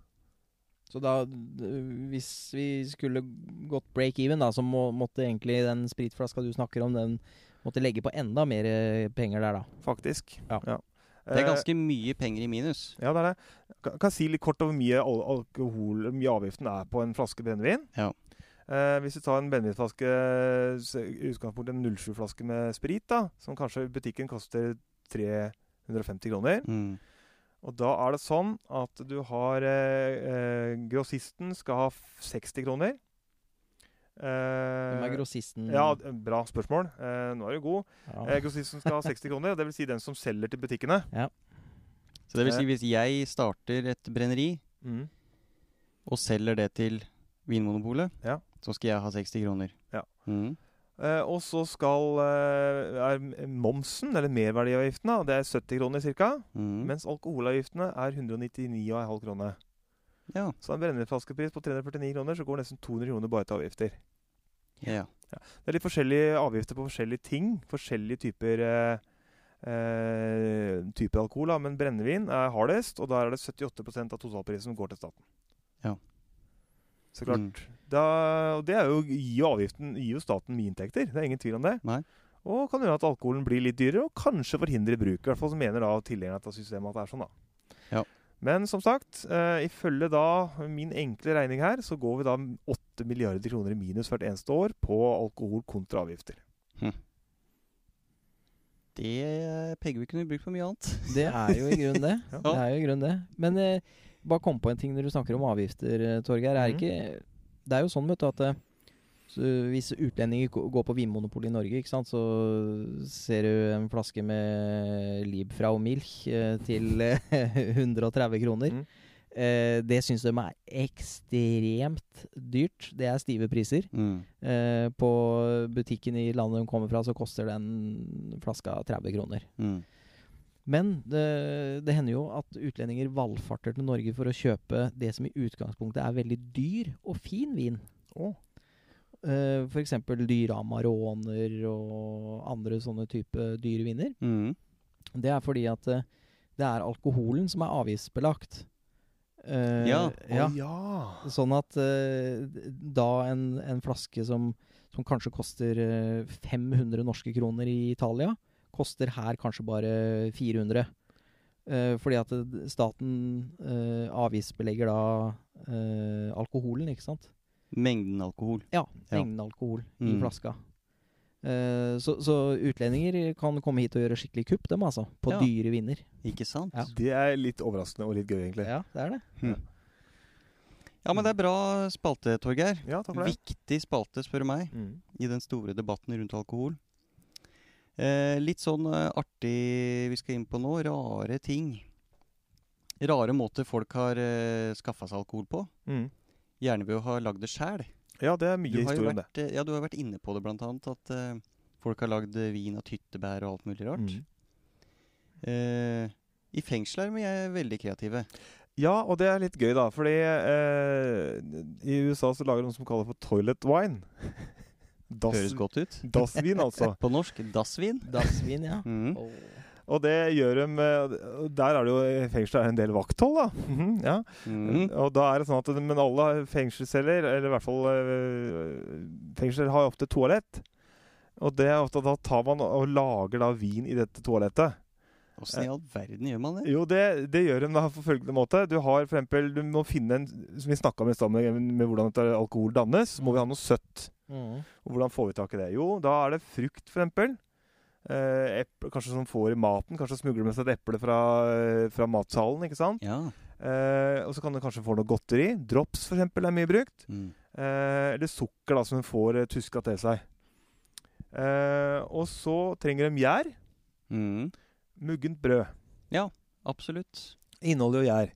Så da, hvis vi skulle gått break even, da, så må, måtte egentlig den spritflaska du snakker om, den måtte legge på enda mer eh, penger der, da.
Faktisk.
Ja.
Det er
Eh,
ganske mye penger i minus.
Ja, det er det. Kan, kan jeg si litt kort over hvor mye al alkohol mye avgiften er på en flaske brennevin?
Ja.
Eh, hvis du tar en brennevinflaske, i utgangspunktet en 07-flaske med sprit, da, som kanskje i butikken koster 350 kroner,
Mm.
og da er det sånn at du har eh, eh, Grossisten skal ha 60 kroner.
Hvem er
Eh,
grossisten?
ja, bra spørsmål. Eh, nå er du god.
Ja.
Eh, grossisten skal ha 60 kroner, dvs. det vil si den som selger til butikkene. Ja.
Så det vil
Eh.
si hvis jeg starter et brenneri
Mm.
og selger det til Vinmonopolet,
Ja.
så skal jeg ha 60 kroner.
Ja.
Mm.
Eh, og så skal eh, er momsen, eller merverdiavgiften, da, det er 70 kroner ca.
Mm.
Mens alkoholavgiftene er 199,5 kroner.
Ja.
Så en brennevinflaskepris på 349 kroner, så går nesten 200 kroner bare til avgifter.
ja.
Det er litt forskjellige avgifter på forskjellige ting. Forskjellige typer eh, eh, typer alkohol, da. men brennevin er hardest, og der er det 78% av totalprisen som går til staten.
Ja.
Så klart.
Mm.
Da, det er jo, gir avgiften gir jo staten mye inntekter. Det er ingen tvil om det.
Nei.
Og kan gjøre at alkoholen blir litt dyrere, og kanskje forhindre bruk. I hvert fall så mener da tilhengerne av systemet at det er sånn, da.
Ja.
Men som sagt, uh, ifølge da min enkle regning her, så går vi da 8 milliarder kroner i minus hvert eneste år på alkohol kontra avgifter.
Det penger vi kunne brukt på mye annet.
Det er jo i grunnen det.
Ja.
Det er jo i grunnen det. Men eh, bare kom på en ting når du snakker om avgifter, eh, Torgeir. Er
mm.
ikke Det er jo sånn, vet du, at eh, så hvis utlendinger går på Vinmonopolet i Norge, ikke sant, så ser du en flaske med Liebfrau Milch eh, til eh, 130 kroner.
Mm.
Eh, det syns de er ekstremt dyrt. Det er stive priser.
Mm.
Eh, på butikken i landet de kommer fra, så koster den flaska 30 kroner.
Mm.
Men det, det hender jo at utlendinger valfarter til Norge for å kjøpe det som i utgangspunktet er veldig dyr og fin vin.
Oh.
Uh, F.eks. dyre Amaroner og andre sånne type dyre viner.
Mm.
Det er fordi at eh, det er alkoholen som er avgiftsbelagt. Uh,
Ja.
ja.
Oh, ja.
Sånn at uh, da en, en flaske som, som kanskje koster eh, 500 norske kroner i Italia, koster her kanskje bare 400. Uh, fordi at staten uh, avgiftsbelegger da uh, alkoholen, ikke sant?
Mengden alkohol.
Ja,
Ja.
mengden alkohol i
Mm.
flaska. Uh, så, så utlendinger kan komme hit og gjøre skikkelig kupp, dem altså. På
Ja.
dyre vinner.
Ikke sant?
Ja.
Det er litt overraskende og litt gøy, egentlig.
Ja, det er det.
Hmm. Ja, men det er bra spalte, Torgeir.
Ja, takk for det.
Viktig spalte, spør du meg,
Mm.
i den store debatten rundt alkohol. Eh, litt sånn eh, artig vi skal inn på nå. Rare ting. Rare måter folk har eh, skaffa seg alkohol på.
Mm.
Gjerne ved å ha lagd det sjæl.
Ja, det er mye historie om det.
ja, du har vært inne på det, blant annet. At eh, folk har lagd eh, vin av tyttebær og alt mulig rart.
Mm.
Eh, I fengsel er de eh, veldig kreative.
Ja, og det er litt gøy, da. Fordi eh, i USA så lager de noe som kalles for toilet wine. Das,
Høres godt ut.
Dassvin, altså.
På norsk dassvin.
Dassvin, ja.
Mm.
Oh.
Og det gjør de eh, Der er det jo i fengselet er det en del vakthold, da. Mhm, ja.
Mm.
Og da er det sånn at Men alle fengselsceller, eller i hvert fall fengsler, har ofte toalett. Og det er ofte da tar man og lager da vin i dette toalettet.
Åssen i all verden gjør man det?
Jo, det, det gjør de da på følgende måte. Du har for eksempel, du må finne en Som vi snakka om i stad, med, med hvordan alkohol dannes, så må vi ha noe søtt.
Mm.
Og hvordan får vi tak i det? Jo, da er det frukt, eksempel. Eh, eple, kanskje som får i maten. Kanskje smugler med seg et eple fra, eh, fra matsalen. ikke sant?
Ja.
Eh, og så kan du kanskje få noe godteri. Drops, for eksempel, er mye brukt.
Mm.
Eh, eller sukker, da, som hun får eh, tuska til seg. Eh, og så trenger de gjær.
Mm.
Muggent brød.
Ja, absolutt.
Inneholder og gjær.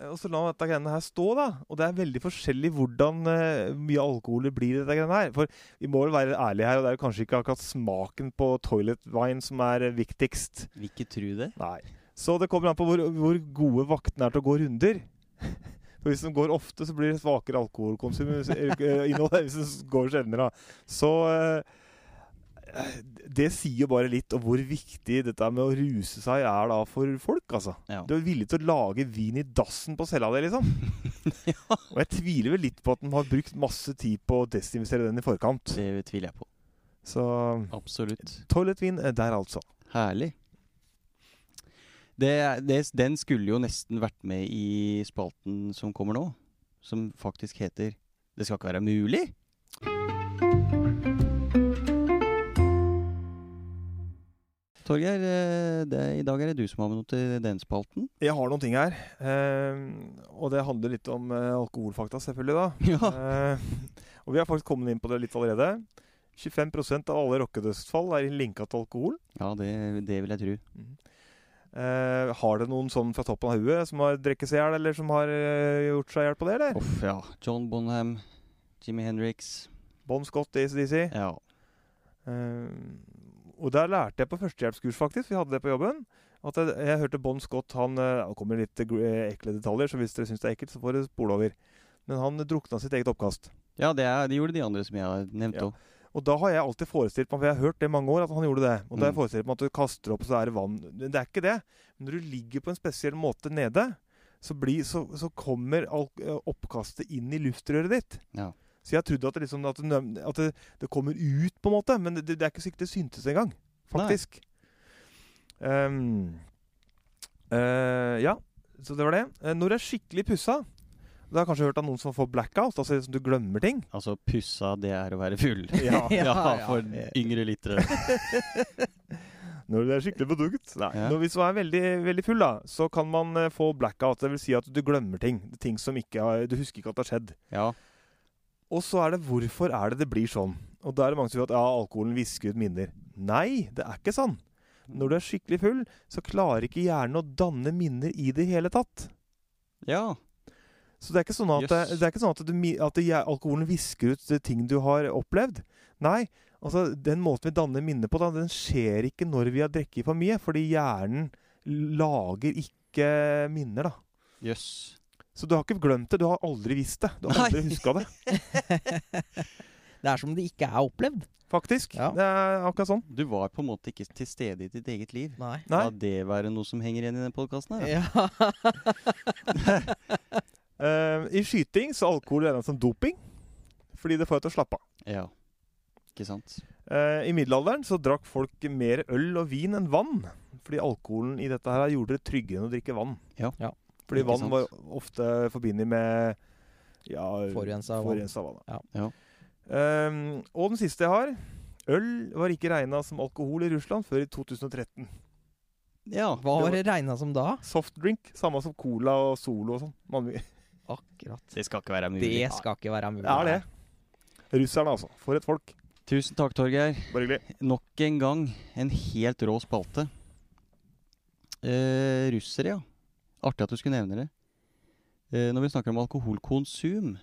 Eh, Og så la dette greiene her stå, da. Og det er veldig forskjellig hvordan uh, mye alkohol det blir i dette greiene her. For vi må vel være ærlige her, og det er jo kanskje ikke akkurat smaken på toilet wine som er eh, viktigst.
Vil ikke tro det.
Nei. Så det kommer an på hvor, hvor gode vaktene er til å gå runder. For Hvis de går ofte, så blir det svakere alkoholkonsum hvis- de går sjeldnere. Så eh, det sier jo bare litt om hvor viktig dette med å ruse seg er da for folk, altså.
Ja.
Du er villig til å lage vin i dassen på cella di, liksom.
ja.
Og jeg tviler vel litt på at den har brukt masse tid på å desinvestere den i forkant.
Det tviler jeg på.
Så
Absolutt.
toilettvin er der, altså.
Herlig. Det, det, den skulle jo nesten vært med i spalten som kommer nå. Som faktisk heter 'Det skal ikke være mulig'. Torgeir, eh, det, i dag er det du som har med noe til den spalten.
Jeg har noen ting her. eh, og det handler litt om eh, alkoholfakta, selvfølgelig, da.
Ja.
Eh, og vi har faktisk kommet inn på det litt allerede. 25% av alle rockedødsfall er linka til alkohol.
Ja, det, det vil jeg tro.
Eh, har det noen sånn fra toppen av huet som har drukket seg i hjel, eller som har eh, gjort seg i hjel på det, eller?
Uff, ja. John Bonham, Jimmy Hendrix.
Bon Scott, ACDC.
Ja.
Eh, og der lærte jeg på førstehjelpskurs, faktisk. Vi hadde det på jobben. At jeg, jeg hørte Bon Scott han Det kommer litt eh, ekle detaljer, så hvis dere syns det er ekkelt, så får dere spole over. Men han drukna sitt eget oppkast.
Ja, det, er, det gjorde de andre som jeg har nevnt
Ja. Og da har jeg alltid forestilt meg, for jeg har hørt det i mange år, at han gjorde det. Og da har jeg
Mm.
forestilt meg at du kaster opp, og så er det vann. Men det er ikke det. Men når du ligger på en spesiell måte nede, så, blir, så, så kommer eh, oppkastet inn i luftrøret ditt.
Ja.
Så jeg trodde at det, liksom, at det, at det, det kommer ut, på en måte. Men det, det er ikke sikkert det syntes engang, faktisk. Um, uh, ja, så det var det. Eh, når det er skikkelig pussa Du har kanskje hørt av noen som får blackout, altså liksom du glemmer ting.
Altså, pussa, det er å være full.
Ja.
ja,
Ja,
for
ja.
yngre lyttere.
Når det er skikkelig produkt. Nei.
Ja.
Når, hvis du er veldig, veldig full, da, så kan man eh, få blackout. Det vil si at du glemmer ting. Ting som ikke har, Du husker ikke at det har skjedd.
Ja.
Og så er det hvorfor er det det blir sånn? Og da er det mange som sier at ja, alkoholen visker ut minner. Nei, det er ikke sånn. Når du er skikkelig full, så klarer ikke hjernen å danne minner i det hele tatt.
ja.
Så det er ikke sånn at,
yes.
det er ikke sånn at, du, at det, alkoholen visker ut det ting du har opplevd. Nei, altså den måten vi danner minner på, da, den skjer ikke når vi har drukket for mye. Fordi hjernen lager ikke minner, da.
Jøss.
Så du har ikke glemt det. Du har aldri visst det. Du har aldri huska det.
Det er som det ikke er opplevd.
Faktisk.
Ja.
Det er akkurat sånn.
Du var på en måte ikke til stede i ditt eget liv.
Nei.
Nei.
La det være noe som henger igjen i den podkasten her.
Ja.
uh, I skyting så alkohol regna som doping. Fordi det får deg til å slappe av.
Ja. Ikke sant?
Uh, I middelalderen så drakk folk mer øl og vin enn vann. Fordi alkoholen i dette her gjorde det tryggere enn å drikke vann.
Ja.
Ja.
Fordi
Ikke
vann
sant.
var ofte forbundet med ja,
Forurensa vann.
vann.
Ja.
Ja.
Um, og den siste jeg har Øl var ikke regna som alkohol i Russland før i 2013.
Ja.
Hva var det regna som da?
Softdrink, samme som cola og Solo og sånn.
Akkurat.
Det skal ikke være mulig.
Det skal ikke være mulig.
Det er det. Russerne, altså. For et folk.
Tusen takk, Torgeir.
Bare hyggelig.
Nok en gang en helt rå spalte. Eh, russere, ja. Artig at du skulle nevne det. Eh, når vi snakker om alkoholkonsum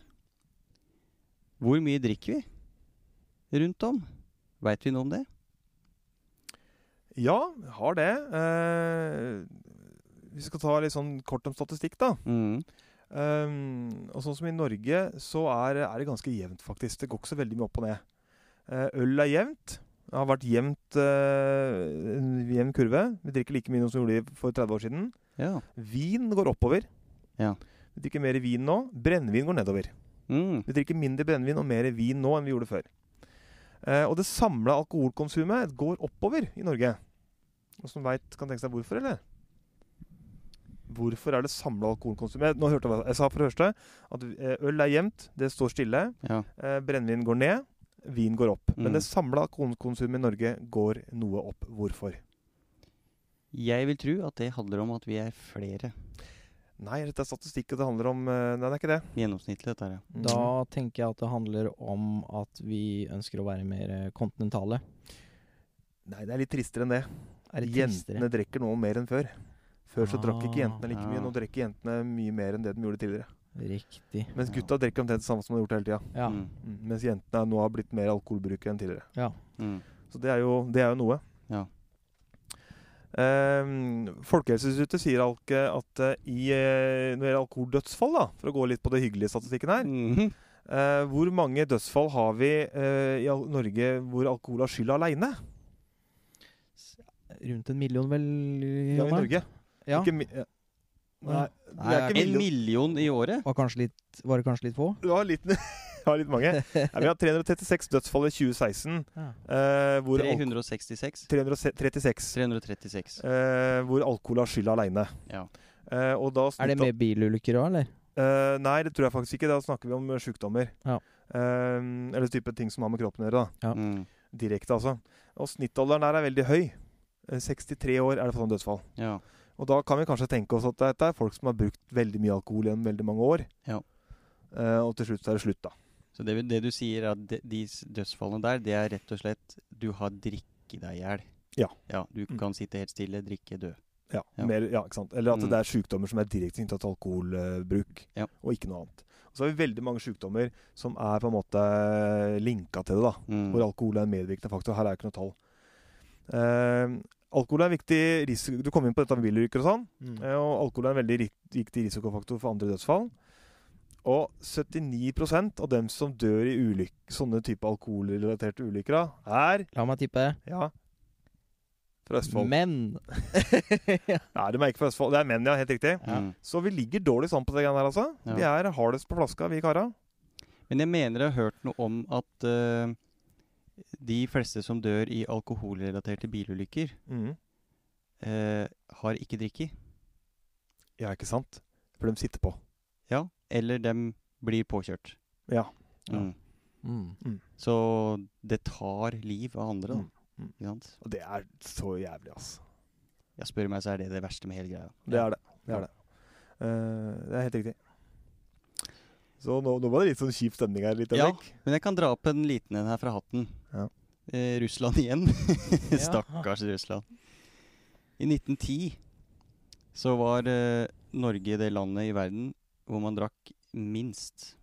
Hvor mye drikker vi rundt om? Veit vi noe om det?
Ja, har det. Eh, vi skal ta litt sånn kort om statistikk, da.
Mm.
Um, og sånn som i Norge, så er, er det ganske jevnt, faktisk. Det går ikke så veldig mye opp og ned. Uh, øl er jevnt. Det har vært jevnt uh, en jevn kurve. Vi drikker like mye som vi gjorde for 30 år siden.
Ja.
Vin går oppover.
Ja.
Vi drikker mer vin nå. Brennevin går nedover.
Mm.
Vi drikker mindre brennevin og mer vin nå enn vi gjorde før. Eh, og det samla alkoholkonsumet går oppover i Norge. Noen som vet, kan tenke seg hvorfor, eller? Hvorfor er det samla alkoholkonsumet? Nå hørte jeg hva jeg sa for det første. At eh, øl er jevnt, det står stille.
Ja.
Eh, brennevin går ned, vin går opp.
Mm.
Men det samla alkoholkonsumet i Norge går noe opp. Hvorfor?
Jeg vil tro at det handler om at vi er flere.
Nei, dette er statistikk, og det handler om eh, Nei, det er ikke det.
Gjennomsnittlig, dette her. ja.
Da tenker jeg at det handler om at vi ønsker å være mer eh, kontinentale.
Nei, det er litt tristere enn det.
Er det
Jentene
tristere?
drikker nå mer enn før. Før så drakk ikke
Ah,
jentene like mye. Nå drikker jentene mye mer enn det de gjorde tidligere.
Riktig.
Mens
Ja.
gutta drikker omtrent det samme som de har gjort hele tida.
Ja.
Mm.
Mm. Mens jentene nå har blitt mer alkoholbrukere enn tidligere.
ja.
Mm.
Så det er jo, det er jo noe. Um, Folkehelseinstituttet sier Alke, at eh, i, eh, når det gjelder alkoholdødsfall, da, for å gå litt på det hyggelige statistikken her
Mhm.
eh, Hvor mange dødsfall har vi eh, i Norge hvor alkohol har skyld aleine?
Rundt en million, vel?
Ja, i Norge.
Ja.
Ikke mi ja. Nei, det
Nei,
er ikke
En
million.
million i året?
Var, litt, var det kanskje litt få?
Ja, litt, har litt mange. Nei, vi har 336 dødsfall i 2016.
Ja.
eh, hvor
366?
336.
336.
eh, hvor alkohol har skylda aleine.
Ja.
Eh, og
Er det med bilulykker òg, eller?
Eh, nei, det tror jeg faktisk ikke. Da snakker vi om sykdommer sjukdommer.
Ja.
Eh, eller type ting som har med kroppen å gjøre. da
Ja.
Mm.
Direkte, altså. Og snittalderen der er veldig høy. Eh, 63 år er det for sånn dødsfall.
ja.
Og da kan vi kanskje tenke oss at dette er folk som har brukt veldig mye alkohol gjennom veldig mange år.
Ja.
Uh, og til slutt så er det slutt, da.
Så det, det du sier, er at de, de dødsfallene der, det er rett og slett Du har drikket deg i hjel.
Ja.
ja. Du
Mm.
kan sitte helt stille, drikke, dø.
Ja,
Ja.
Mer, ja ikke sant? Eller at
Mm.
det er sykdommer som er direkte knyttet til alkoholbruk,
Ja.
og ikke noe annet. Og så har vi veldig mange sykdommer som er på en måte linka til det. da
Mm.
hvor alkohol er en medvirkende faktor. Her er ikke noe tall. Uh, alkohol er en viktig risiko Du kom inn på dette med bilulykker og sånn.
Mm.
Uh, og alkohol er en veldig viktig risikofaktor for andre dødsfall. Og 79% av dem som dør i ulyk sånne type alkoholrelaterte ulykker, er
La meg tippe.
ja, fra Østfold.
Men
Nei, de er ikke fra Østfold. Det er menn, ja. Helt riktig.
Ja.
Mm.
Så vi ligger dårlig sånn på det greiene her, altså.
Ja.
Vi er hardest på flaska, vi kara.
Men jeg mener jeg har hørt noe om at uh, de fleste som dør i alkoholrelaterte bilulykker,
mm.
uh, har ikke drikke.
Ja, ikke sant? For de sitter på.
Ja. Eller dem blir påkjørt.
Ja.
Mm.
mm.
Så det tar liv av andre, da.
Mm. Mm.
Sant?
Og det er så jævlig, altså.
Jeg spør meg, så er det det verste med hele greia.
Det er det. Det er det. Uh, det er helt riktig. Så nå, nå var det litt sånn kjip stemning her. litt
Ja. Men jeg kan dra opp en liten en her fra hatten.
Ja.
Eh, Russland igjen. Stakkars Russland. I 1910 så var eh, Norge det landet i verden hvor man drakk minst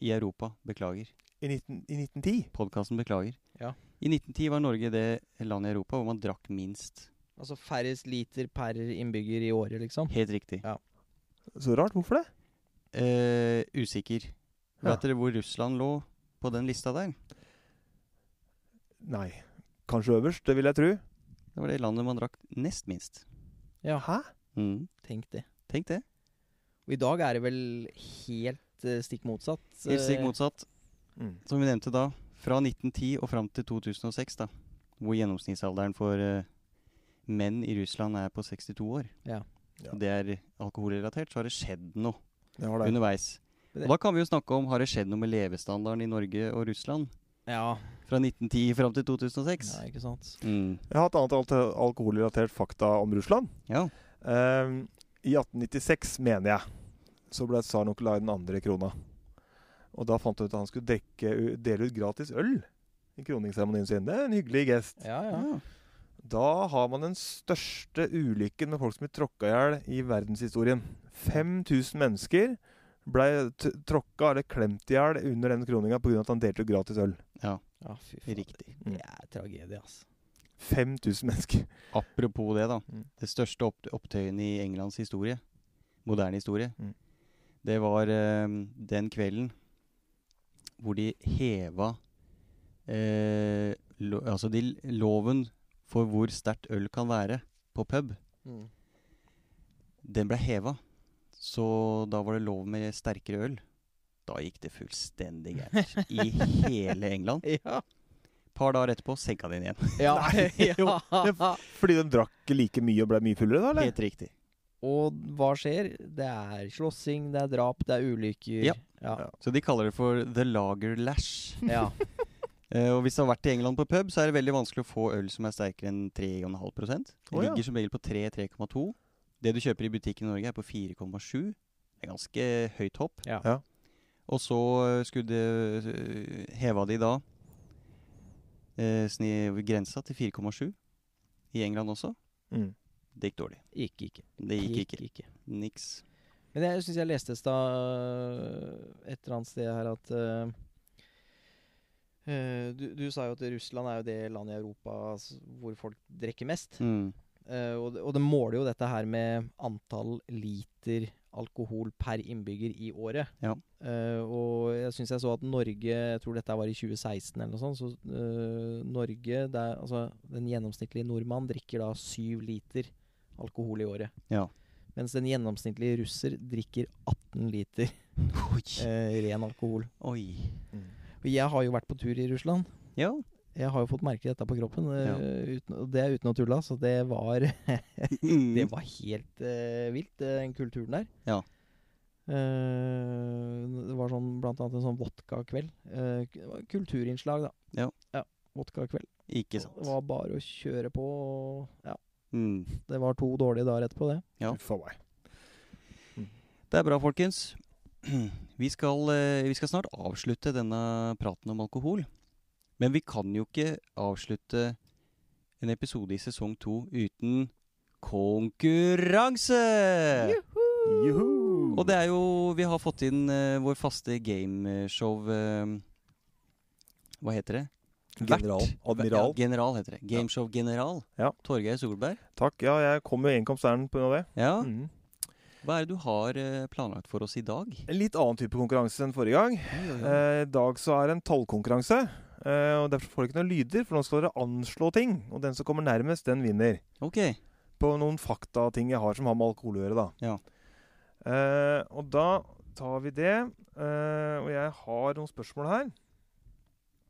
i Europa. Beklager.
I, 19, I 1910?
Podkasten beklager.
Ja.
I 1910 var Norge det landet i Europa hvor man drakk minst.
Altså færrest liter per innbygger i året, liksom.
Helt riktig.
Ja.
Så rart. Hvorfor det?
Eh, usikker.
Ja.
Vet dere hvor Russland lå på den lista der?
Nei. Kanskje øverst, det vil jeg tro.
Det var det landet man drakk nest minst.
Ja,
Hæ?
Mm.
tenk det.
Tenk det.
Og i dag er det vel helt uh, stikk motsatt.
Helt stikk
Eh,
motsatt.
Mm.
Som vi nevnte da, fra 1910 og fram til 2006, da, hvor gjennomsnittsalderen for uh, menn i Russland er på 62 år.
Ja.
Ja.
Og det er alkoholrelatert, så har det skjedd noe
Det det.
underveis. Og da kan vi jo snakke om har det skjedd noe med levestandarden i Norge og Russland
Ja.
fra 1910 fram til 2006.
ja, ikke sant.
Mm.
Jeg har et annet al- alkoholrelatert fakta om Russland.
Ja.
Um, I 1896, mener jeg, så ble tsar Nikolai den andre krona. Og da fant han ut at han skulle dekke, dele ut gratis øl i kroningsseremonien sin. Det er en hyggelig gest.
Ja, ja.
ja.
Da har man den største ulykken med folk som blir tråkka i hjel i verdenshistorien. 5000 mennesker ble tråkka eller klemt i hjel under den kroninga pga. at han delte ut gratis øl.
ja.
ja fy faen.
Riktig.
Det er tragedie, altså.
5000 mennesker.
Apropos det, da.
Mm.
Det største opp opptøyen i Englands historie, moderne historie,
Mm.
Det var eh, den kvelden hvor de heva eh, lo, Altså de, loven for hvor sterkt øl kan være på pub, den ble heva. Så da var det lov med sterkere øl. Da gikk det fullstendig gærent i hele England.
Ja.
Par dager etterpå senka de den igjen.
ja.
Nei,
ja.
Fordi de drakk like mye og ble mye fullere, da? eller?
Helt riktig.
Og hva skjer? Det er slåssing, det er drap, det er ulykker.
Ja.
Ja.
Ja.
Så de kaller det for the lager lash.
ja.
uh, og hvis du har vært i England på pub, så er det veldig vanskelig å få øl som er sterkere enn 3,5 Det
ja.
ligger som regel på 3-3,2. Det du kjøper i butikken i Norge, er på 4,7. Det er ganske høyt hopp.
Ja.
Ja.
Og så eh, skulle de, eh, Heva de da uh, grensa til 4,7 i England også.
Mm.
Det gikk dårlig.
Gikk ikke.
Det gikk ikke.
ikke.
Niks.
Men jeg syns jeg leste et eller annet sted her at eh, du, du sa jo at Russland er jo det landet i Europa hvor folk drikker mest.
Mm.
Uh, og, det, og det måler jo dette her med antall liter alkohol per innbygger i året.
Ja.
Uh, og jeg syns jeg så at Norge Jeg tror dette var i 2016 eller noe sånt. Så uh, Norge det er, Altså den gjennomsnittlige nordmann drikker da syv liter alkohol i året.
Ja.
Mens den gjennomsnittlige russer drikker 18 liter eh, ren alkohol.
Oi.
Og jeg har jo vært på tur i Russland.
Ja.
Jeg har jo fått merke dette på kroppen, eh,
Ja.
uten, og det er uten å tulle. Så det var
Mm.
Det var helt eh, vilt, den kulturen der.
Ja.
Eh, det var sånn blant annet en sånn vodkakveld. Uh, kulturinnslag, da.
Ja.
ja Vodkakveld.
Ikke
Det var bare å kjøre på. Og, ja,
Mm.
det var to dårlige dager etterpå, det.
Ja.
Meg.
Det er bra, folkens. Vi skal, eh, vi skal snart avslutte denne praten om alkohol. Men vi kan jo ikke avslutte en episode i sesong to uten konkurranse!
Juhu!
Og det er jo Vi har fått inn uh, vår faste gameshow uh, Hva heter det?
General. Admiral.
Ja, general heter det. Gameshow-general.
Ja.
Torgeir Solberg.
Takk. Ja, jeg kom med enkomstæren pga. det.
Ja.
Mm.
Hva er det du har eh, planlagt for oss i dag?
En litt annen type konkurranse enn forrige gang. Eh, I dag så er det en tallkonkurranse. Eh, og Derfor får dere ikke noen lyder, for nå skal dere anslå ting. Og den som kommer nærmest, den vinner.
Ok.
På noen faktating jeg har som har med alkohol å gjøre, da.
Ja.
Eh, og da tar vi det. Eh, og jeg har noen spørsmål her.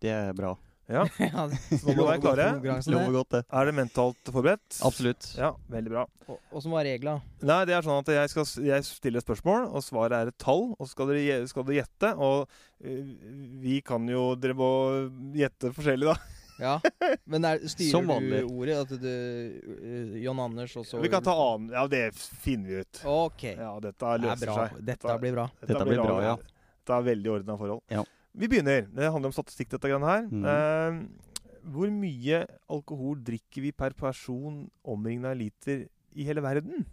Det er bra.
Ja,
ja,
Så nå må dere være klare.
godt, det.
Er det mentalt forberedt?
Absolutt.
Ja, veldig bra.
Og- Åssen var regla?
Nei, det er sånn at jeg, skal, jeg stiller spørsmål, og svaret er et tall. Og så skal dere, skal dere gjette. Og øh, vi kan jo Dere må gjette forskjellig, da.
Ja, men er, styrer du ordet? At du uh, John Anders og så
Vi kan ta annen Ja, det finner vi ut.
Ok.
Ja, dette
er
løser
det
seg.
Dette blir bra.
Dette blir bra, ja.
Dette er veldig ordna forhold.
Ja.
Vi begynner. Det handler om statistikk, dette greiene her.
Mm.
Eh, hvor mye alkohol drikker vi per person omringna liter i hele verden?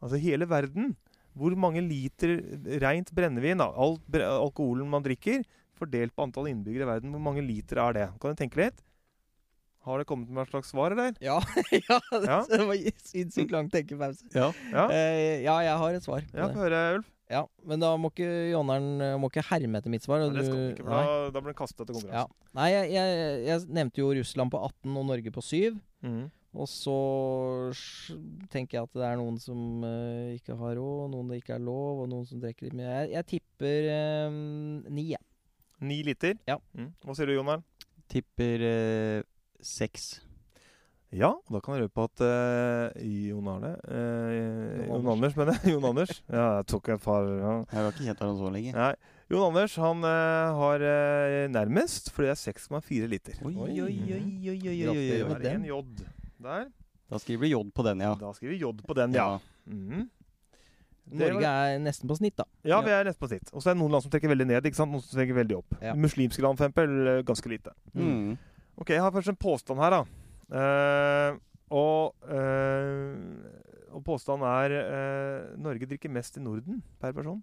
Altså hele verden. Hvor mange liter rent brennevin, all alkoholen man drikker, fordelt på antall innbyggere i verden, hvor mange liter er det? Kan du tenke litt? Har det kommet med et slags svar, eller?
Ja, ja, det,
Ja.
det var sinnssykt lang tenkepause.
Ja.
Ja,
Uh, ja, jeg har et svar.
ja få høre, Ulf.
Ja, Men da må ikke Jonneren eh, må ikke herme etter mitt svar.
Ja,
du-
ikke, da, da blir han kastet til
Ja. Nei, jeg, jeg, jeg nevnte jo Russland på 18 og Norge på 7.
Mm.
Og så tenker jeg at det er noen som uh, ikke har råd, noen det ikke er lov, og noen som drikker litt mye. Jeg, jeg tipper eh, ni, jeg.
Ni liter.
Ja.
Mm. Hva sier du, Jonar?
Tipper uh, seks.
Ja, og da kan jeg røpe at uh, Jon Arne uh,
Jon
Jon Anders, mener jeg. Jon Anders. Ja, jeg tok et par ja.
Jeg har ikke kjent ham så lenge.
Nei. Jon Anders han uh, har nærmest, for det er 6,4 liter.
Oi, oi, oi, oi, oi, oi, oi,
oi.
Det
med
er
den.
en J der.
Da skriver du J på den, ja.
Da skriver vi J på den, ja. ja. Mm.
Norge er nesten på snitt, da.
Ja, vi er nesten på snitt. Og så er det noen land som trekker veldig ned, ikke sant? noen som trekker veldig opp.
Ja.
Muslimske land, for eksempel, ganske lite.
Mm.
Ok, jeg har først en påstand her, da. Eh, og, uh, og påstanden er uh, Norge drikker mest i Norden per person.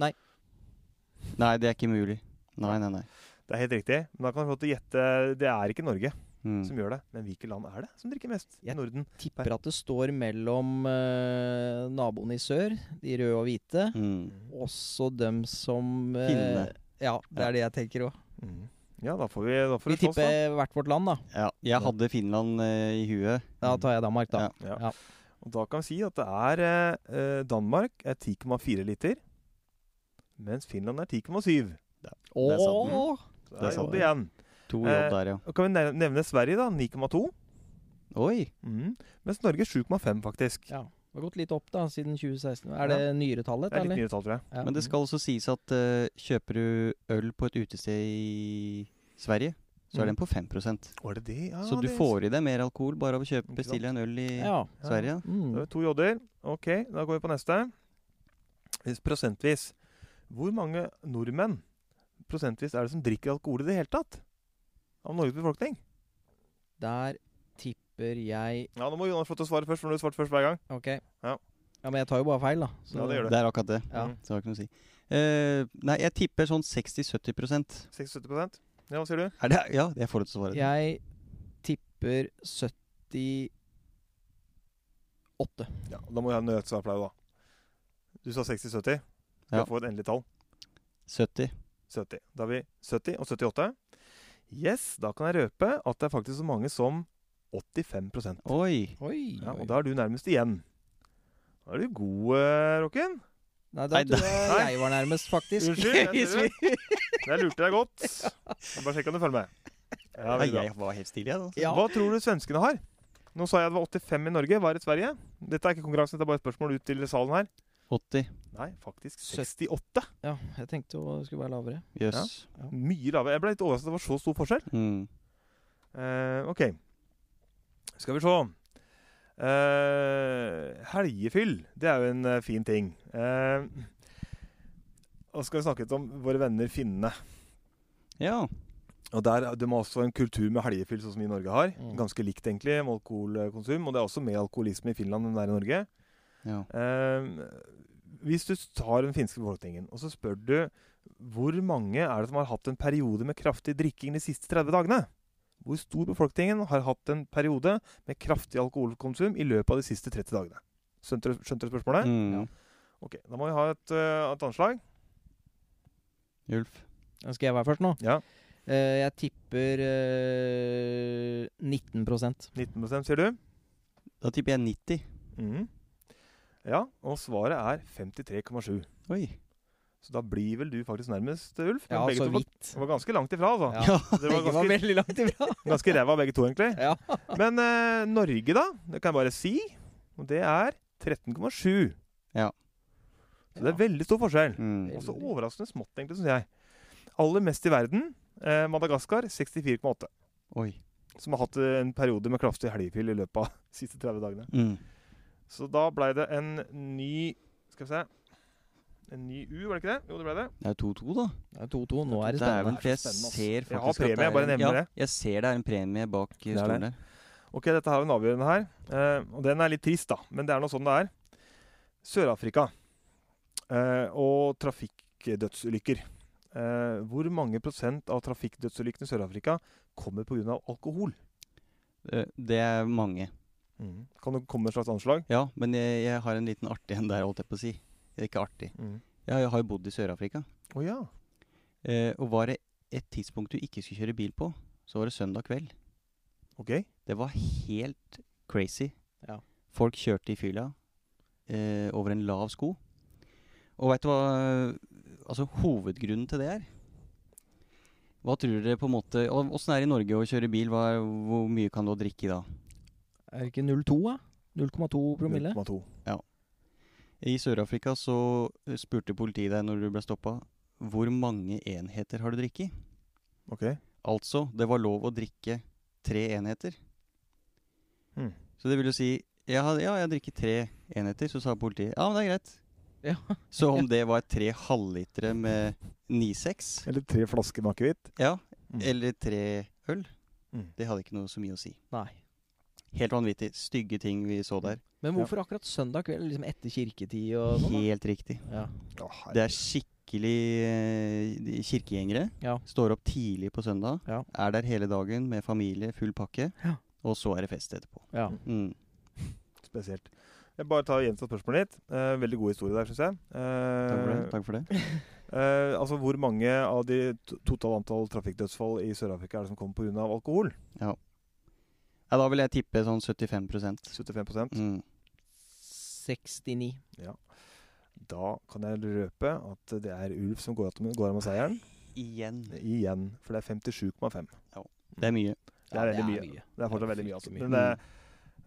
Nei, Nei, det er ikke mulig. Nei, nei, nei.
Det er helt riktig. Men da kan du gjette Det er ikke Norge
Mm.
som gjør det. Men hvilket land er det som drikker mest i Norden? Jeg?
Tipper at det står mellom uh, naboene i sør, de røde og hvite.
Mm.
Også dem som
Finnene.
Ja, det er det jeg tenker òg.
Ja, da får vi, da får
Vi
slåss, da.
tipper hvert vårt land, da.
Ja, jeg hadde Finland eh, i huet.
Da tar jeg Danmark, da.
Ja.
Ja.
Ja.
Og da kan vi si at det er eh, eh, Danmark er 10,4 liter, mens Finland er 10,7.
Det er sant.
Åh!
Så
Det
det
er
er
sant.
jobb igjen.
To
Eh,
J der, ja.
Og kan vi nev- nevne Sverige, da. 9,2.
Oi!
Mm. Mens Norge 7,5, faktisk.
Ja. Det har gått litt opp da, siden 2016. Er det nyere tallet,
Det er litt
nyretallet,
nyere tall, tror jeg.
Ja.
Men det skal også sies at uh, kjøper du øl på et utested i Sverige, så er den på 5%
Var det det? Ja,
Så du
det-
får i deg mer alkohol bare av å kjøpe, bestille en øl i
Ja.
Sverige.
Mm.
Da har vi to jodder. Ok, da går vi på neste. Hvis Prosentvis. Hvor mange nordmenn prosentvis er det som drikker alkohol i det hele tatt? Av Norges befolkning?
Der tipper tipper jeg
Ja, Nå må Jonas få til å svare først, for du svart først hver gang.
Ok.
Ja.
Ja, Men jeg tar jo bare feil, da.
Ja, det gjør du.
Det er akkurat det.
Ja.
Mm.
Så det har ikke noe å si. Uh, nei, jeg tipper sånn 60-70
76 Ja, hva sier du?
Er det Ja, jeg får det til å svare.
Jeg tipper 78.
Ja, Da må jeg ha nødsvarplau, da. Du sa 60-70. Skal
Ja.
jeg få et endelig tall?
70.
70. Da har vi 70 og 78. Yes, da kan jeg røpe at det er faktisk så mange som 85%
Oi!
Oi.
ja. Og da er du nærmest igjen. Da er du god, eh, Rocken.
Nei, da
Nei,
tror jeg jeg var nærmest, faktisk.
Unnskyld, jeg lurte deg godt. Jeg bare sjekk om du følger med. Ja,
Nei,
veldig bra.
jeg var helt stille, jeg.
Ja.
Hva tror du svenskene har? Nå sa jeg det var 85 i Norge. Hva er det i Sverige? Dette er ikke konkurranse, dette er bare et spørsmål ut til salen her.
80.
Nei, faktisk 68.
Ja, jeg tenkte jo det skulle være lavere.
Jøss.
Mye lavere. Jeg ble litt overrasket at det var så stor forskjell.
Mm.
Eh, ok. Skal vi se. uh, helgefyll, det er jo en uh, fin ting. Uh, og skal vi snakke litt om våre venner finnene.
Ja.
Og der, De har også en kultur med helgefyll, sånn som vi i Norge har.
Mm.
Ganske likt egentlig med alkoholkonsum. Og det er også mer alkoholisme i Finland enn det er i Norge.
ja.
Uh, hvis du tar den finske befolkningen, og så spør du hvor mange er det som har hatt en periode med kraftig drikking de siste 30 dagene? Hvor stor befolkningen har hatt en periode med kraftig alkoholkonsum i løpet av de siste 30 dagene? Skjønte du, skjønte du spørsmålet?
Mm.
Ja.
Ok, Da må vi ha et, uh, et anslag.
Ulf.
Skal jeg være først nå?
Ja.
Uh, jeg tipper uh, 19%
19% sier du?
Da tipper jeg 90.
Mhm. Ja, og svaret er 53,7.
Oi.
Så da blir vel du faktisk nærmest, Ulf. Men
Ja,
begge
så
to var,
vidt.
var ganske langt ifra, altså.
Ja.
Det var
ganske, var veldig langt ifra.
ganske ræva begge to, egentlig.
Ja.
Men eh, Norge, da? Det kan jeg bare si. Og det er 13,7.
Ja.
Så det er veldig stor forskjell.
Mm.
Også overraskende smått, egentlig, syns jeg. Aller mest i verden, eh, Madagaskar, 64,8.
Oi.
Som har hatt eh, en periode med kraftig helgefyll i løpet av de siste 30 dagene.
Mm.
Så da blei det en ny Skal vi se En ny U, var det ikke det? Jo, det ble det.
Det er 2-2, da.
Det er 2-2. Nå er det
Dæven,
spennende.
for jeg ser faktisk Jeg
har premie,
at det
jeg bare
er,
nevner
ja,
det.
Jeg ser det er en premie bak eh,
Det er
stolen der.
Ok, dette har vi en avgjørende her. Uh, og den er litt trist, da. Men det er nå sånn det er. Sør-Afrika uh, og trafikkdødsulykker. Uh, hvor mange prosent av trafikkdødsulykkene i Sør-Afrika kommer pga. alkohol?
Det er mange.
Kan du komme med et slags anslag?
Ja, men jeg, jeg har en liten artig en der, holdt jeg på å si. Det er ikke artig. Ja, jeg har jo bodd i Sør-Afrika.
Å ja.
Eh, og var det et tidspunkt du ikke skulle kjøre bil på, så var det søndag kveld.
Ok.
Det var helt crazy.
Ja.
Folk kjørte i fylla eh, over en lav sko. Og veit du hva altså, hovedgrunnen til det er? Hva tror dere på en måte Åssen er det i Norge å kjøre bil? Hva, hvor mye kan du drikke da?
Er det ikke 0,2, da? 0,2 promille?
0,2.
I Sør-Afrika så eh, spurte politiet deg når du ble stoppa, hvor mange enheter har du drikket?
Ok.
Altså, det var lov å drikke tre enheter.
Hmm.
Så det vil jo si ja, ja, jeg drikker tre enheter, så sa politiet ja, men det er greit.
Ja.
Så om det var tre halvlitere med 9,6,
Eller tre flasker med akevitt.
ja,
Mm.
eller tre øl,
Mm.
det hadde ikke noe så mye å si.
Nei.
Helt vanvittig. Stygge ting vi så der.
Men hvorfor akkurat søndag kveld? Liksom etter kirketid og sånn?
Helt riktig.
Ja.
Å,
Det er skikkelig eh, kirkegjengere.
Ja.
Står opp tidlig på søndag.
Ja.
Er der hele dagen med familie, full pakke.
Ja.
Og så er det fest etterpå.
ja.
Mm.
Spesielt. Jeg bare tar gjenta spørsmålet ditt. Eh, veldig god historie der, syns jeg. Eh,
Takk for det. Takk for det.
eh, altså, Hvor mange av de to totale antall trafikkdødsfall i Sør-Afrika er det som kommer pga. alkohol?
Ja, da vil jeg tippe sånn 75%
75
mm.
69.
Da kan jeg røpe at det er Ulf som går av med, med seieren.
Igjen.
Igjen. For det er 57,5. Ja.
Det er mye.
Det er veldig mye. Det er fortsatt veldig mye. Altså. Men det,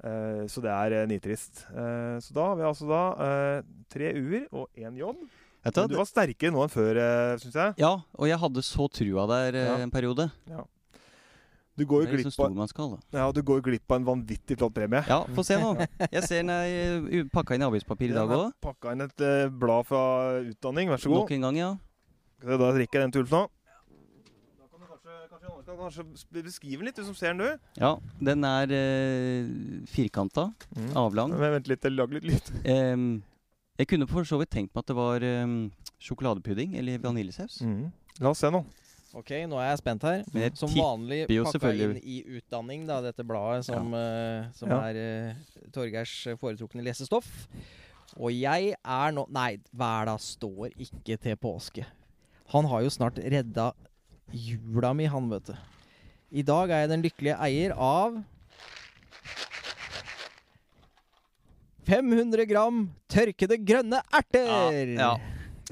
uh, så det er eh, nitrist. Uh, så da har vi altså da uh, tre U-er og én J.
Du,
var sterkere nå enn før, uh, syns jeg.
Ja, og jeg hadde så trua der
Ja.
en periode.
Du går jo glipp av, ja, du går glipp av en vanvittig flott premie.
Ja, få se nå. Jeg ser den er pakka inn i avispapir i dag òg.
Pakka inn et uh, blad fra utdanning. Vær så god.
Nok en gang, ja.
Da drikker jeg den til Ulf nå. Da kan du kanskje, kanskje Du kan kanskje beskrive den litt, du som ser den, du.
Ja, den er uh, firkanta, avlang.
Men vent litt, lag litt lyd.
Um, jeg kunne for så vidt tenkt meg at det var um, sjokoladepudding eller vaniljesaus.
La oss se nå.
Ok, nå er jeg spent her.
Jeg
Som vanlig pakka inn i utdanning, da, dette bladet som, eh, som
Ja.
er uh, Torgeirs foretrukne lesestoff. Og jeg er nå Nei, verda står ikke til påske. Han har jo snart redda jula mi, han, vet du. I dag er jeg den lykkelige eier av 500 gram tørkede grønne erter!
Ja, Ja,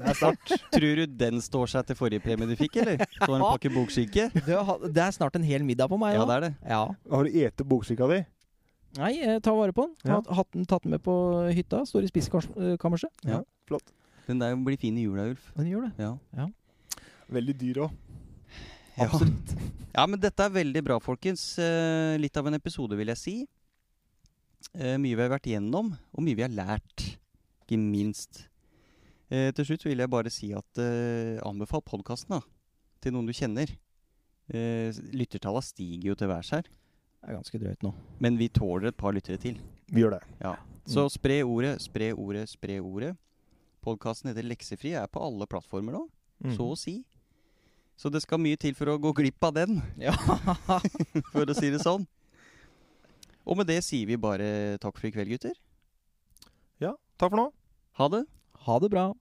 Det er snart.
Tror du den står seg til forrige premie du fikk, eller? Så en pakke bokskinke?
Det, er snart en hel middag på meg.
Ja, det er det.
Ja.
Har du ete bokskinka di?
Nei, jeg tar vare på den.
Ja.
Har hatt den, tatt den med på hytta. Står i spisekammerset.
Ja.
Flott.
Den der blir fin i jula, Ulf.
Den gjør det.
Ja.
Veldig dyr òg.
Absolutt.
Ja, men dette er veldig bra, folkens. Eh, litt av en episode, vil jeg si. Eh, mye vi har vært gjennom, og mye vi har lært. Ikke minst. Eh, til slutt vil jeg bare si at eh, anbefal podkasten til noen du kjenner. Eh, lyttertallene stiger jo til værs her,
Det er ganske drøyt nå.
men vi tåler et par lyttere til.
Vi gjør det.
Ja. Så spre ordet, spre ordet, spre ordet. Podkasten heter Leksefri, er på alle plattformer nå,
Mm.
så å si. Så det skal mye til for å gå glipp av den,
Ja.
for å si det sånn. Og med det sier vi bare takk for i kveld, gutter.
Ja, takk for nå.
Ha det.
ha det bra.